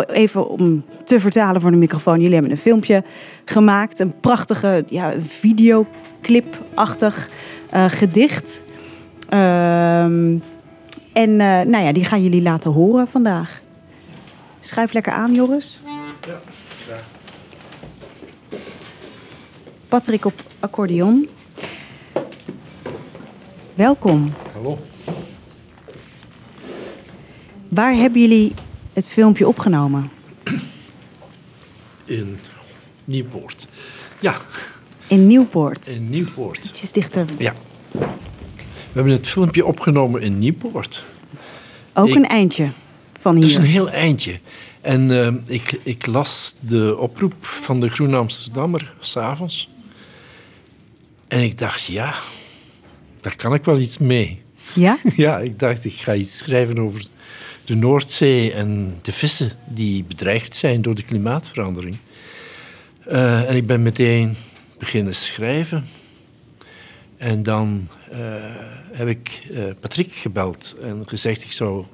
even om te vertalen voor de microfoon. Jullie hebben een filmpje gemaakt. Een prachtige ja, videoclip-achtig eh, gedicht. Ehm, en eh, nou ja, die gaan jullie laten horen vandaag. Schuif lekker aan, Joris. Patrick op accordeon. Welkom.
Hallo.
Waar hebben jullie het filmpje opgenomen?
In Nieuwpoort. Ja,
In Nieuwpoort.
in Nieuwpoort.
Ietsjes dichter.
Ja. We hebben het filmpje opgenomen in Nieuwpoort.
Ook
Ik-
een eindje van
Dat is
hier.
een heel eindje. En eh, ik, ik las de oproep van de Groene Amsterdammer s'avonds. En ik dacht, ja, daar kan ik wel iets mee.
Ja?
Ja, ik dacht, ik ga iets schrijven over de Noordzee en de vissen die bedreigd zijn door de klimaatverandering. Eh, en ik ben meteen beginnen schrijven. En dan eh, heb ik eh, Patrick gebeld en gezegd, ik zou...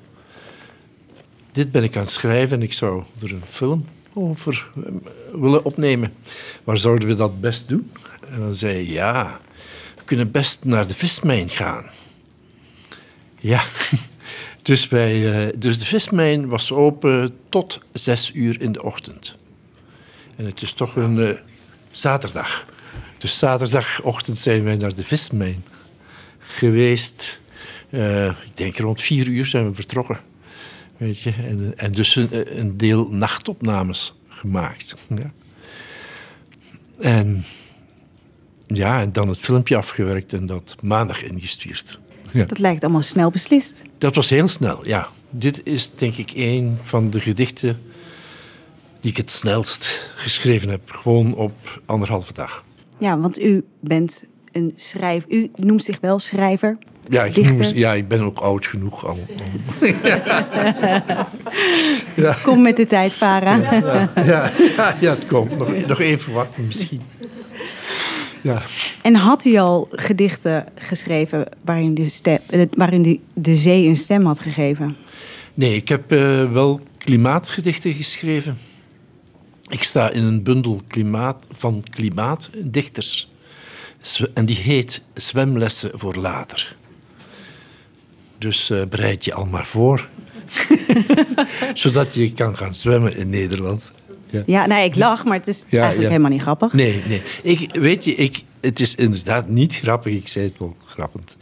Dit ben ik aan het schrijven en ik zou er een film over willen opnemen. Waar zouden we dat best doen? En dan zei hij, ja, we kunnen best naar de vismijn gaan. Ja, dus, wij, eh, dus de vismijn was open tot zes uur in de ochtend. En het is toch een eh, zaterdag. Dus zaterdagochtend zijn wij naar de vismijn geweest. Eh, ik denk rond vier uur zijn we vertrokken. Weet je? En, en dus een, een deel nachtopnames gemaakt. Ja. En ja, en dan het filmpje afgewerkt en dat maandag ingestuurd. Ja.
Dat lijkt allemaal snel beslist.
Dat was heel snel, ja. Dit is denk ik een van de gedichten die ik het snelst geschreven heb. Gewoon op anderhalve dag.
Ja, want u bent een schrijver. U noemt zich wel schrijver.
Ja, ik, noem- ja, ik ben ook oud genoeg al.
Kom met de tijd, Farah.
Ja, ja, ja het komt. Nog, nog even wachten misschien. Ja.
En had u al gedichten geschreven waarin, de, stem, eh, waarin de, de zee een stem had gegeven?
Nee, ik heb eh, wel klimaatgedichten geschreven. Ik sta in een bundel klimaat, van klimaatdichters. En die heet Zwemlessen voor later. Dus eh, bereid je al maar voor. Zodat je kan gaan zwemmen in Nederland.
Ja, nee, ik lach, maar het is
Ja,
eigenlijk
ja.
helemaal niet grappig.
Nee, nee. Ik, weet je, ik, het is inderdaad niet grappig. Ik zei het wel grappend.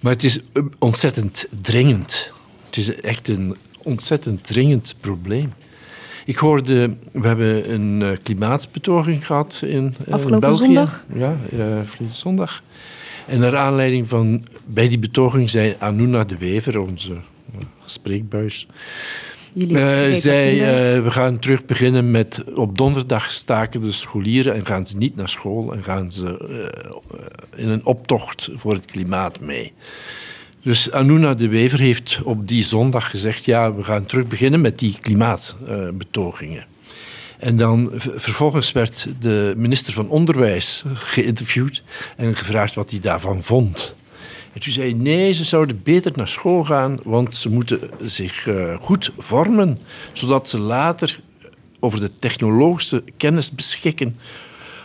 Maar het is eh, ontzettend dringend. Het is echt een ontzettend dringend probleem. Ik hoorde, we hebben een eh, klimaatbetoging gehad in eh,
Afgelopen
België.
zondag?
Ja, verleden zondag. En naar aanleiding van, bij die betoging zei Anuna de Wever, onze spreekbuis,
Jullie
eh, zei, eh, we gaan terug beginnen met op donderdag staken de scholieren en gaan ze niet naar school en gaan ze eh, in een optocht voor het klimaat mee. Dus Anuna de Wever heeft op die zondag gezegd, ja, we gaan terug beginnen met die klimaatbetogingen. En dan vervolgens werd de minister van Onderwijs geïnterviewd en gevraagd wat hij daarvan vond. En toen zei hij, nee, ze zouden beter naar school gaan, want ze moeten zich eh, goed vormen, zodat ze later over de technologische kennis beschikken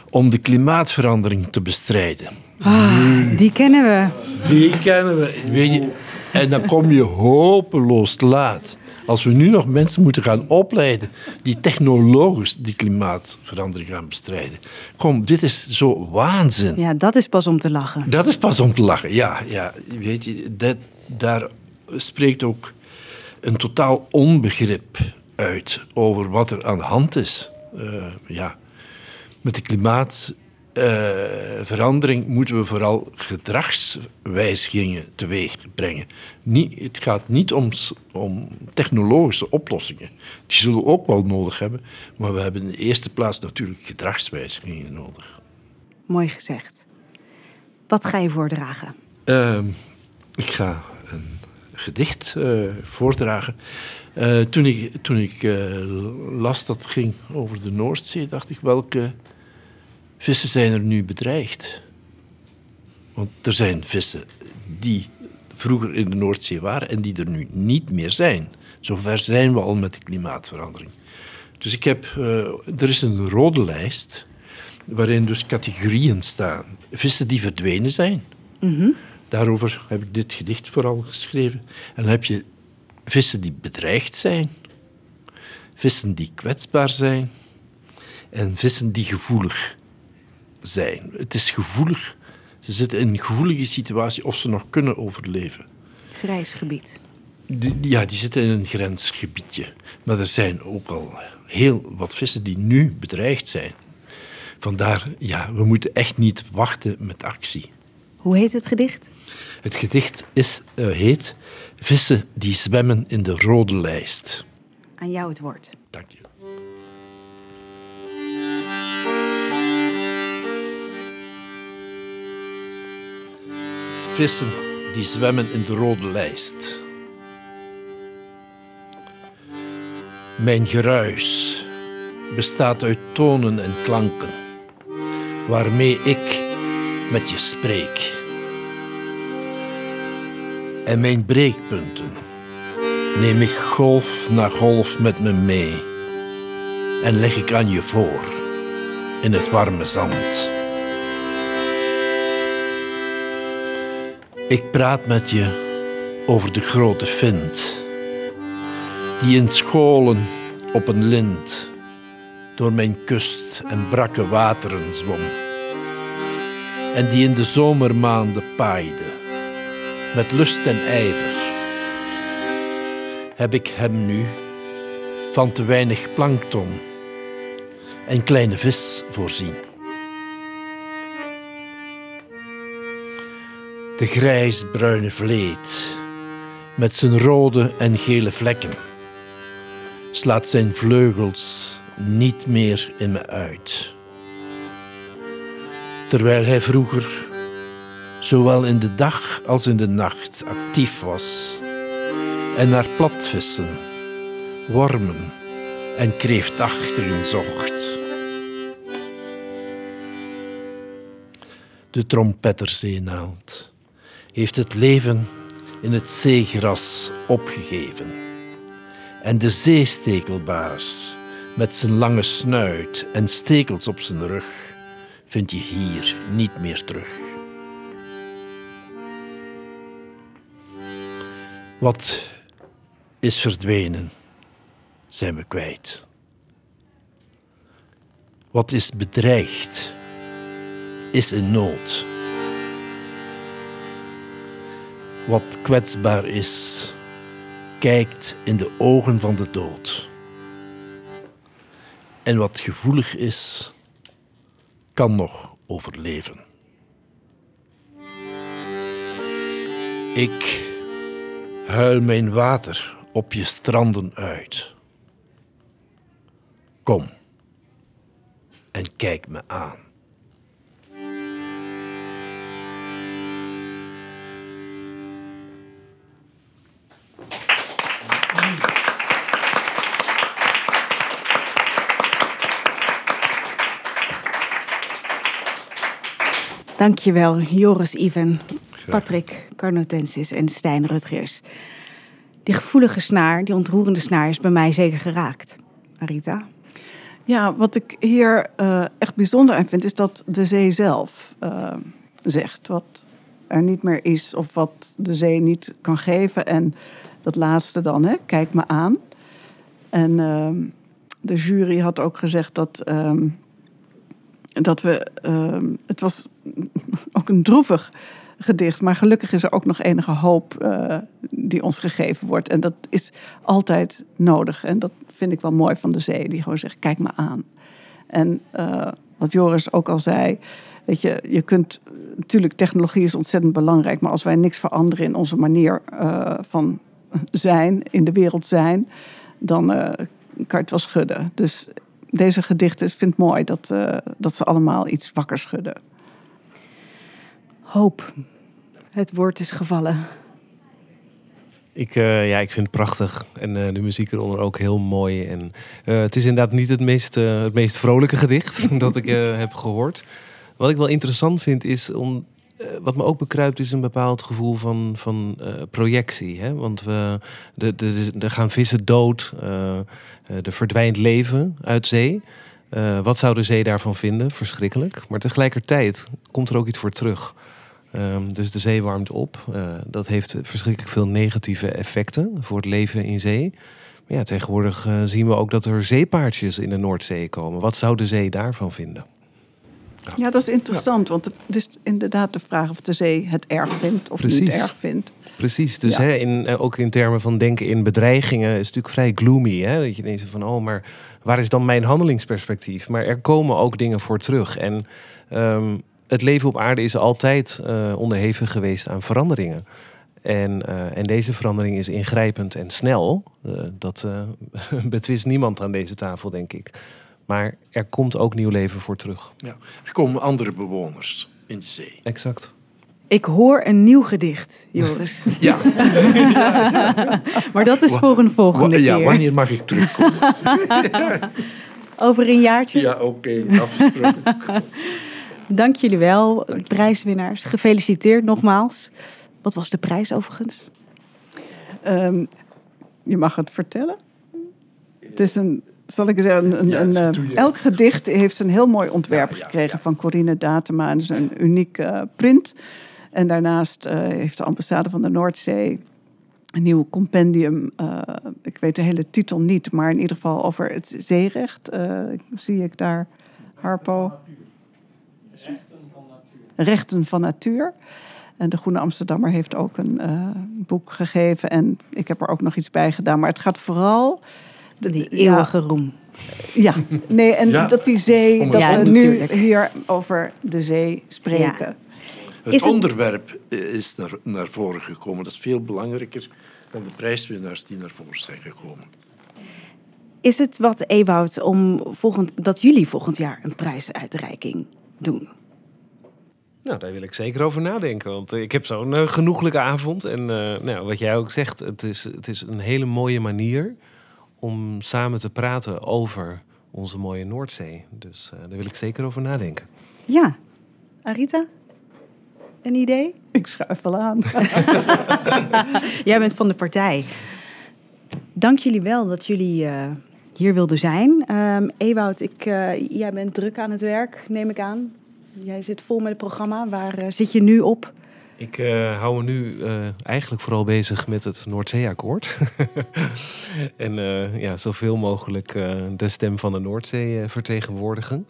om de klimaatverandering te bestrijden.
Ah, die kennen we.
Die kennen we, weet je. En dan kom je hopeloos laat. Als we nu nog mensen moeten gaan opleiden die technologisch die klimaatverandering gaan bestrijden. Kom, dit is zo waanzin.
Ja, dat is pas om te lachen.
Dat is pas om te lachen, ja. ja weet je, dat, daar spreekt ook een totaal onbegrip uit over wat er aan de hand is. Eh, ja. Met de klimaatverandering moeten we vooral gedragswijzigingen teweeg brengen. Niet, het gaat niet om, om technologische oplossingen. Die zullen we ook wel nodig hebben. Maar we hebben in de eerste plaats natuurlijk gedragswijzigingen nodig.
Mooi gezegd. Wat ga je voordragen?
Ehm, ik ga een gedicht eh, voordragen. Eh, toen ik, toen ik eh, las dat het ging over de Noordzee, dacht ik welke vissen zijn er nu bedreigd? Want er zijn vissen die vroeger in de Noordzee waren en die er nu niet meer zijn. Zover zijn we al met de klimaatverandering. Dus ik heb, eh, er is een rode lijst waarin dus categorieën staan. Vissen die verdwenen zijn. Daarover heb ik dit gedicht vooral geschreven. En dan heb je vissen die bedreigd zijn, vissen die kwetsbaar zijn en vissen die gevoelig zijn. Het is gevoelig. Ze zitten in een gevoelige situatie of ze nog kunnen overleven.
Grijs gebied.
Die, ja, die zitten in een grensgebiedje. Maar er zijn ook al heel wat vissen die nu bedreigd zijn. Vandaar, ja, we moeten echt niet wachten met actie.
Hoe heet het gedicht?
Het gedicht is, eh, heet Vissen die zwemmen in de rode lijst.
Aan jou het woord.
Dank je. Vissen die zwemmen in de rode lijst. Mijn geruis bestaat uit tonen en klanken, waarmee ik met je spreek. En mijn breekpunten neem ik golf na golf met me mee en leg ik aan je voor in het warme zand. Ik praat met je over de grote vent, die in scholen op een lint door mijn kust en brakke wateren zwom, en die in de zomermaanden paaide, met lust en ijver, heb ik hem nu van te weinig plankton en kleine vis voorzien. De grijsbruine vleet met zijn rode en gele vlekken slaat zijn vleugels niet meer in me uit. Terwijl hij vroeger, zowel in de dag als in de nacht, actief was en naar platvissen, wormen en kreeftachteren zocht. De trompetterzeenaald heeft het leven in het zeegras opgegeven. En de zeestekelbaars met zijn lange snuit en stekels op zijn rug vind je hier niet meer terug. Wat is verdwenen, zijn we kwijt. Wat is bedreigd, is in nood. Wat kwetsbaar is, kijkt in de ogen van de dood. En wat gevoelig is, kan nog overleven. Ik huil mijn water op je stranden uit. Kom en kijk me aan.
Dankjewel, Joris Ivan, Patrick Carnotensis en Stijn Rutgers. Die gevoelige snaar, die ontroerende snaar, is bij mij zeker geraakt. Arita?
Ja, wat ik hier uh, echt bijzonder aan vind, is dat de zee zelf uh, zegt wat er niet meer is of wat de zee niet kan geven. En dat laatste dan, hè, kijk me aan. En uh, de jury had ook gezegd dat, dat we. het was ook een droevig gedicht. Maar gelukkig is er ook nog enige hoop uh, die ons gegeven wordt. En dat is altijd nodig. En dat vind ik wel mooi van de zee, die gewoon zegt: kijk me aan. En uh, wat Joris ook al zei. Weet je, je kunt. Natuurlijk, technologie is ontzettend belangrijk. Maar als wij niks veranderen in onze manier uh, van zijn, in de wereld zijn. dan kan je het wel schudden. Dus deze gedichten, ik vind het mooi dat, dat ze allemaal iets wakker schudden.
Hoop. Het woord is gevallen.
Ik, uh, ja, ik vind het prachtig. En uh, de muziek eronder ook heel mooi. En uh, het is inderdaad niet het meest, het meest vrolijke gedicht dat ik heb gehoord. Wat ik wel interessant vind is om. Wat me ook bekruipt is een bepaald gevoel van, van projectie. Hè? Want we, de, de, er gaan vissen dood. er verdwijnt leven uit zee. wat zou de zee daarvan vinden? Verschrikkelijk. Maar tegelijkertijd komt er ook iets voor terug. Um, dus de zee warmt op. Dat heeft verschrikkelijk veel negatieve effecten voor het leven in zee. Maar ja, tegenwoordig zien we ook dat er zeepaardjes in de Noordzee komen. Wat zou de zee daarvan vinden?
Ja, dat is interessant. Want het is inderdaad de vraag of de zee het erg vindt of
Precies.
niet erg vindt.
Precies, dus ja. hè, in, ook in termen van denken in bedreigingen is het natuurlijk vrij gloomy. Hè? Dat je denkt van, oh, maar waar is dan mijn handelingsperspectief? Maar er komen ook dingen voor terug. En um, het leven op aarde is altijd uh, onderhevig geweest aan veranderingen. En, uh, en, deze verandering is ingrijpend en snel. Uh, dat betwist niemand aan deze tafel, denk ik. Maar er komt ook nieuw leven voor terug.
Ja. Er komen andere bewoners in de zee.
Exact.
Ik hoor een nieuw gedicht, Joris.
ja.
maar dat is voor een volgende
ja,
keer.
wanneer mag ik terugkomen?
Over een jaartje?
Ja, oké. Okay, afgesproken.
Dank jullie wel, Dank prijswinnaars. Gefeliciteerd nogmaals. Wat was de prijs overigens?
Um, je mag het vertellen. Het is een, zal ik zeggen, een, een, een elk gedicht heeft een heel mooi ontwerp gekregen van Corine Datema. Het is een uniek uh, print. En daarnaast uh, heeft de ambassade van de Noordzee een nieuw compendium. eh, ik weet de hele titel niet, maar in ieder geval over het zeerecht. eh, zie ik daar Harpo. Rechten van natuur. En de Groene Amsterdammer heeft ook een eh, boek gegeven. En ik heb er ook nog iets bij gedaan. Maar het gaat vooral.
Die
ja,
eeuwige roem.
Ja, nee, en
Ja.
dat die zee, dat
Ja,
we nu hier over de zee spreken.
Het
Is
onderwerp eh, is naar, naar voren gekomen. Dat is veel belangrijker dan de prijswinnaars die naar voren zijn gekomen.
Is het wat, Ewout, om volgend, dat jullie volgend jaar een prijsuitreiking doen?
Nou, daar wil ik zeker over nadenken. Want eh, ik heb zo'n eh, genoeglijke avond. En eh, nou, wat jij ook zegt, het is, het is een hele mooie manier om samen te praten over onze mooie Noordzee. Dus eh, daar wil ik zeker over nadenken.
Ja. Arita? Een idee?
Ik schuif wel aan.
Jij bent van de partij. Dank jullie wel dat jullie eh, hier wilden zijn. Ehm Ewout, ik, eh, jij bent druk aan het werk, neem ik aan. Jij zit vol met het programma. Waar zit je nu op?
Ik eh, hou me nu eh, eigenlijk vooral bezig met het Noordzeeakkoord. en eh, ja, zoveel mogelijk de stem van de Noordzee vertegenwoordigen.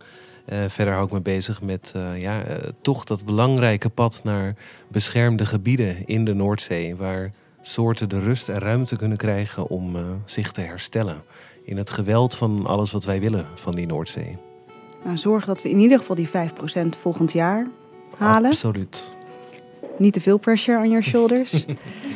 Verder hou ik me bezig met ja, toch dat belangrijke pad naar beschermde gebieden in de Noordzee. Waar soorten de rust en ruimte kunnen krijgen om zich te herstellen. In het geweld van alles wat wij willen van die Noordzee.
Nou, zorg dat we in ieder geval die 5% volgend jaar halen.
Absoluut.
Niet te veel pressure on your shoulders.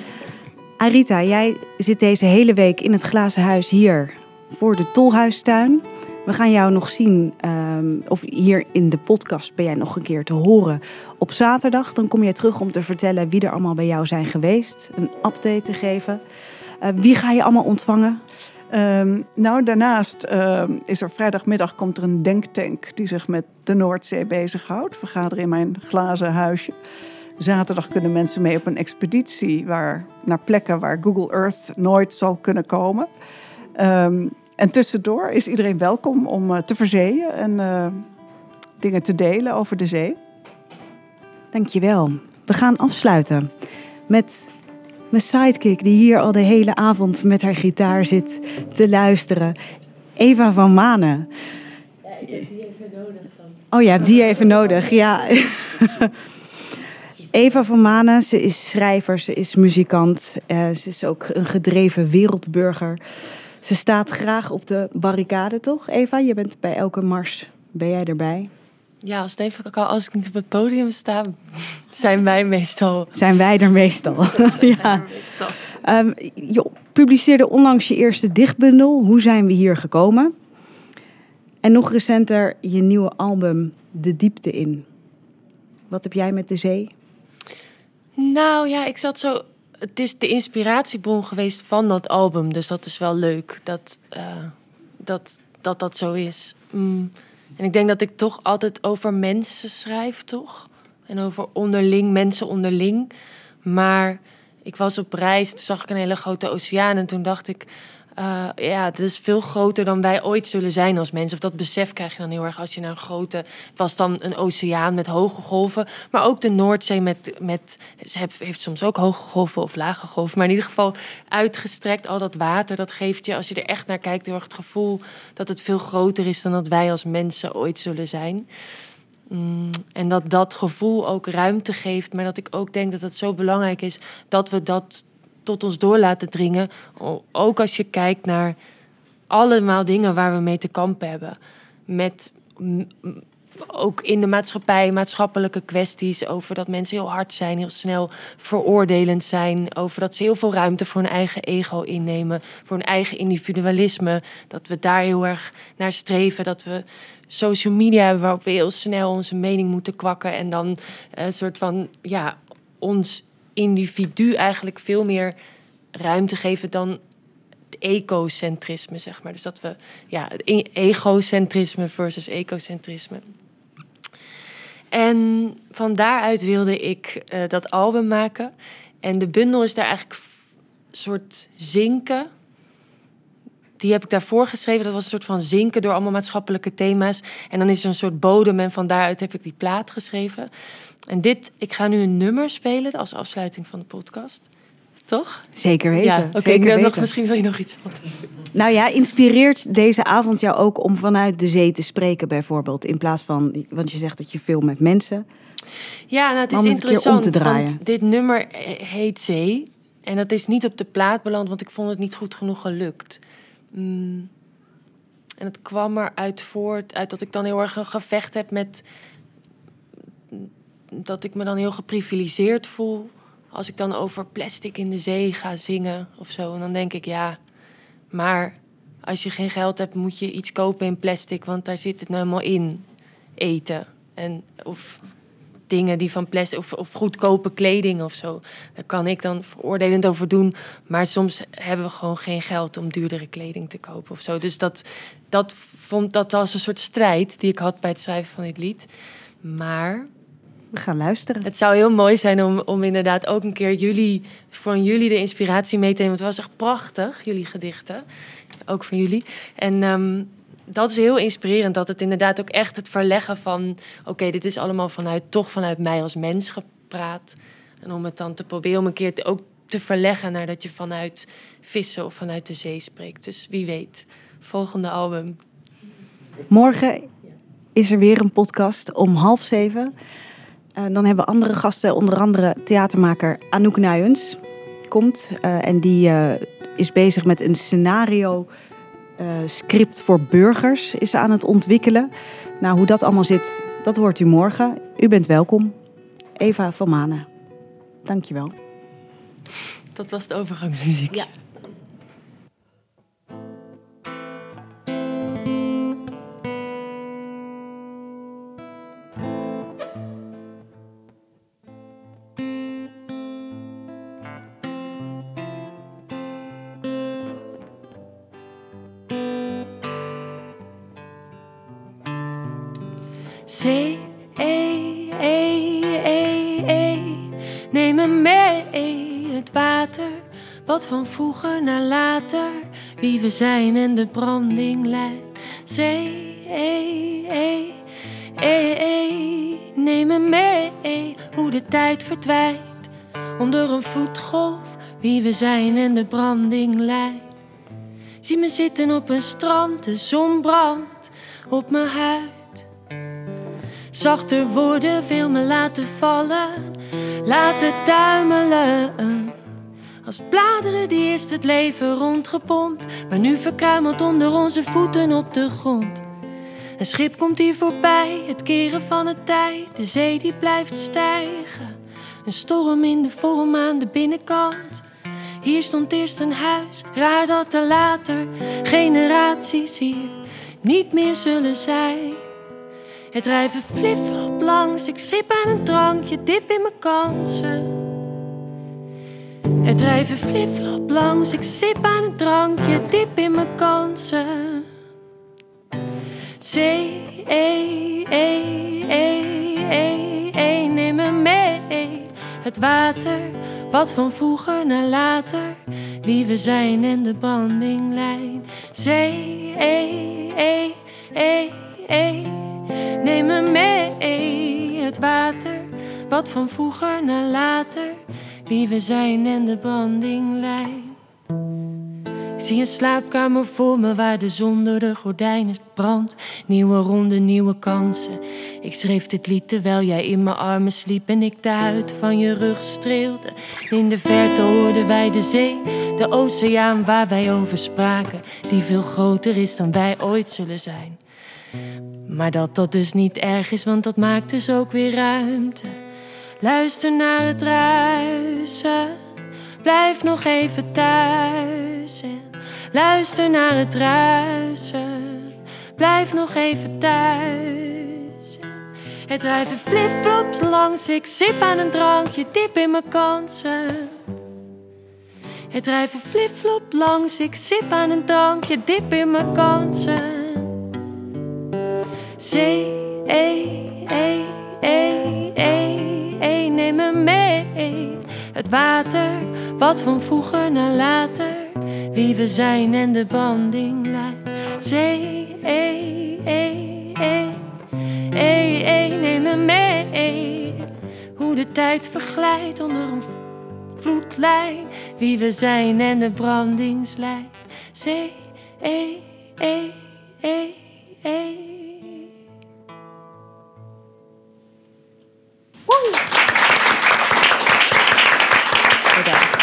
Arita, jij zit deze hele week in het glazen huis hier voor de Tolhuistuin. We gaan jou nog zien, ehm, of hier in de podcast ben jij nog een keer te horen op zaterdag. Dan kom jij terug om te vertellen wie er allemaal bij jou zijn geweest. Een update te geven. Eh, wie ga je allemaal ontvangen?
Ehm, nou, daarnaast ehm, is er vrijdagmiddag komt er een denktank die zich met de Noordzee bezighoudt. Vergaderen in mijn glazen huisje. Zaterdag kunnen mensen mee op een expeditie waar, naar plekken waar Google Earth nooit zal kunnen komen. Ehm, en tussendoor is iedereen welkom om eh, te verzeeën en eh, dingen te delen over de zee.
Dankjewel. We gaan afsluiten met mijn sidekick die hier al de hele avond met haar gitaar zit te luisteren. Eva van Manen.
Ja, ik heb die even nodig dan.
Oh ja, die even nodig, ja. Eva van Manen, ze is schrijver, ze is muzikant. eh, ze is ook een gedreven wereldburger. Ze staat graag op de barricade, toch Eva? Je bent bij elke mars, ben jij erbij?
Ja, als, even, als ik niet op het podium sta, zijn wij meestal.
Zijn wij er meestal? ja.
meestal.
Ehm, je publiceerde onlangs je eerste dichtbundel, Hoe zijn we hier gekomen? En nog recenter je nieuwe album, De Diepte in. Wat heb jij met de zee?
Nou ja, ik zat zo. Het is de inspiratiebron geweest van dat album, dus dat is wel leuk dat eh, dat, dat, dat zo is. Mm. En ik denk dat ik toch altijd over mensen schrijf, toch? En over onderling, mensen onderling. Maar ik was op reis, toen zag ik een hele grote oceaan en toen dacht ik. Eh, ja, het is veel groter dan wij ooit zullen zijn als mensen. Of dat besef krijg je dan heel erg als je naar een grote... Het was dan een oceaan met hoge golven. Maar ook de Noordzee met... met ze heeft, soms ook hoge golven of lage golven. Maar in ieder geval uitgestrekt. Al dat water, dat geeft je, als je er echt naar kijkt... heel erg het gevoel dat het veel groter is... dan dat wij als mensen ooit zullen zijn. Mm, en dat dat gevoel ook ruimte geeft. Maar dat ik ook denk dat het zo belangrijk is... dat we dat tot ons door laten dringen. Ook als je kijkt naar allemaal dingen waar we mee te kampen hebben. Met ook in de maatschappij, maatschappelijke kwesties. Over dat mensen heel hard zijn, heel snel veroordelend zijn. Over dat ze heel veel ruimte voor hun eigen ego innemen. Voor hun eigen individualisme. Dat we daar heel erg naar streven. Dat we social media hebben waarop we heel snel onze mening moeten kwakken. En dan een soort van, ja, ons individu eigenlijk veel meer ruimte geven dan het ecocentrisme, zeg maar. Dus dat we, ja, e- egocentrisme versus ecocentrisme. En van daaruit wilde ik eh, dat album maken. En de bundel is daar eigenlijk soort zinken. Die heb ik daarvoor geschreven. Dat was een soort van zinken door allemaal maatschappelijke thema's. En dan is er een soort bodem en van daaruit heb ik die plaat geschreven. En dit, ik ga nu een nummer spelen als afsluiting van de podcast. toch?
Zeker weten.
ja, oké. ik nog, misschien wil je nog iets van.
Nou ja, inspireert deze avond jou ook om vanuit de zee te spreken bijvoorbeeld? In plaats van, want je zegt dat je veel met mensen.
Ja, nou, het is
om
interessant.
te draaien.
Want dit nummer heet Zee. En dat is niet op de plaat beland, want ik vond het niet goed genoeg gelukt. Mm. En het kwam eruit voort uit dat ik dan heel erg een gevecht heb met... Dat ik me dan heel geprivilegeerd voel als ik dan over plastic in de zee ga zingen of zo. En dan denk ik, ja, maar als je geen geld hebt, moet je iets kopen in plastic, want daar zit het nou helemaal in. Eten. En, of dingen die van plastic, of, of goedkope kleding of zo. Daar kan ik dan veroordelend over doen. Maar soms hebben we gewoon geen geld om duurdere kleding te kopen of zo. Dus dat, dat, vond, dat was een soort strijd die ik had bij het schrijven van dit lied. Maar
We gaan luisteren.
het zou heel mooi zijn om, om inderdaad ook een keer jullie, van jullie de inspiratie mee te nemen. Want het was echt prachtig, jullie gedichten. Ook van jullie. En ehm, dat is heel inspirerend. Dat het inderdaad ook echt het verleggen van... Oké, dit is allemaal vanuit, toch vanuit mij als mens gepraat. En om het dan te proberen om een keer ook te verleggen... naar dat je vanuit vissen of vanuit de zee spreekt. Dus wie weet, volgende album.
Morgen is er weer een podcast om half zeven. Eh, dan hebben we andere gasten, onder andere theatermaker Anouk Nuyens. Komt eh, en die eh, is bezig met een scenario eh, script voor burgers is ze aan het ontwikkelen. Nou, hoe dat allemaal zit, dat hoort u morgen. U bent welkom. Eva van Manen. Dankjewel.
Dat was de overgangsmuziek.
Ja.
Vroeger naar later, wie we zijn en de branding leidt. Zee, ee, ee, ee, ee. Neem me mee, hoe de tijd verdwijnt, onder een voetgolf, wie we zijn en de branding leidt. Zie me zitten op een strand, de zon brandt op mijn huid. Zachter woorden wil me laten vallen, laten tuimelen. Als bladeren die eerst het leven rondgepompt, maar nu verkruimeld onder onze voeten op de grond. Een schip komt hier voorbij, het keren van het tij, de zee die blijft stijgen. Een storm in de vorm aan de binnenkant. Hier stond eerst een huis, raar dat er later generaties hier niet meer zullen zijn. Het drijven flipflop langs, ik sip aan een drankje, dip in mijn kansen. Het drijven flipflop langs, ik sip aan een drankje, dip in mijn kansen. Zee, ee, ee, ee, ee, ee, neem me mee. Het water, wat van vroeger naar later, wie we zijn en de bandinglijn. Zee, ee, ee, ee, ee. Neem me mee, het water, wat van vroeger naar later, wie we zijn en de brandinglijn. Ik zie een slaapkamer voor me waar de zon door de gordijnen brandt. Nieuwe ronde, nieuwe kansen. Ik schreef dit lied terwijl jij in mijn armen sliep en ik de huid van je rug streelde. In de verte hoorden wij de zee, de oceaan waar wij over spraken, die veel groter is dan wij ooit zullen zijn. Maar dat dat dus niet erg is, want dat maakt dus ook weer ruimte. Luister naar het ruisen, blijf nog even thuis. Luister naar het ruisen, blijf nog even thuis. Het drijven flipflops langs, ik sip aan een drankje, dip in mijn kansen. Het drijven flipflop langs, ik sip aan een drankje, dip in mijn kansen. Zee, ee, ee, ee, ee, ee, neem me mee. Het water, wat van vroeger naar later, wie we zijn en de banding leidt. Zee, ee, ee, ee, ee, ee, neem me mee. Hoe de tijd verglijdt onder een vloedlijn. Wie we zijn en de brandingslijn. Zee, e, e, Woo! We're
done.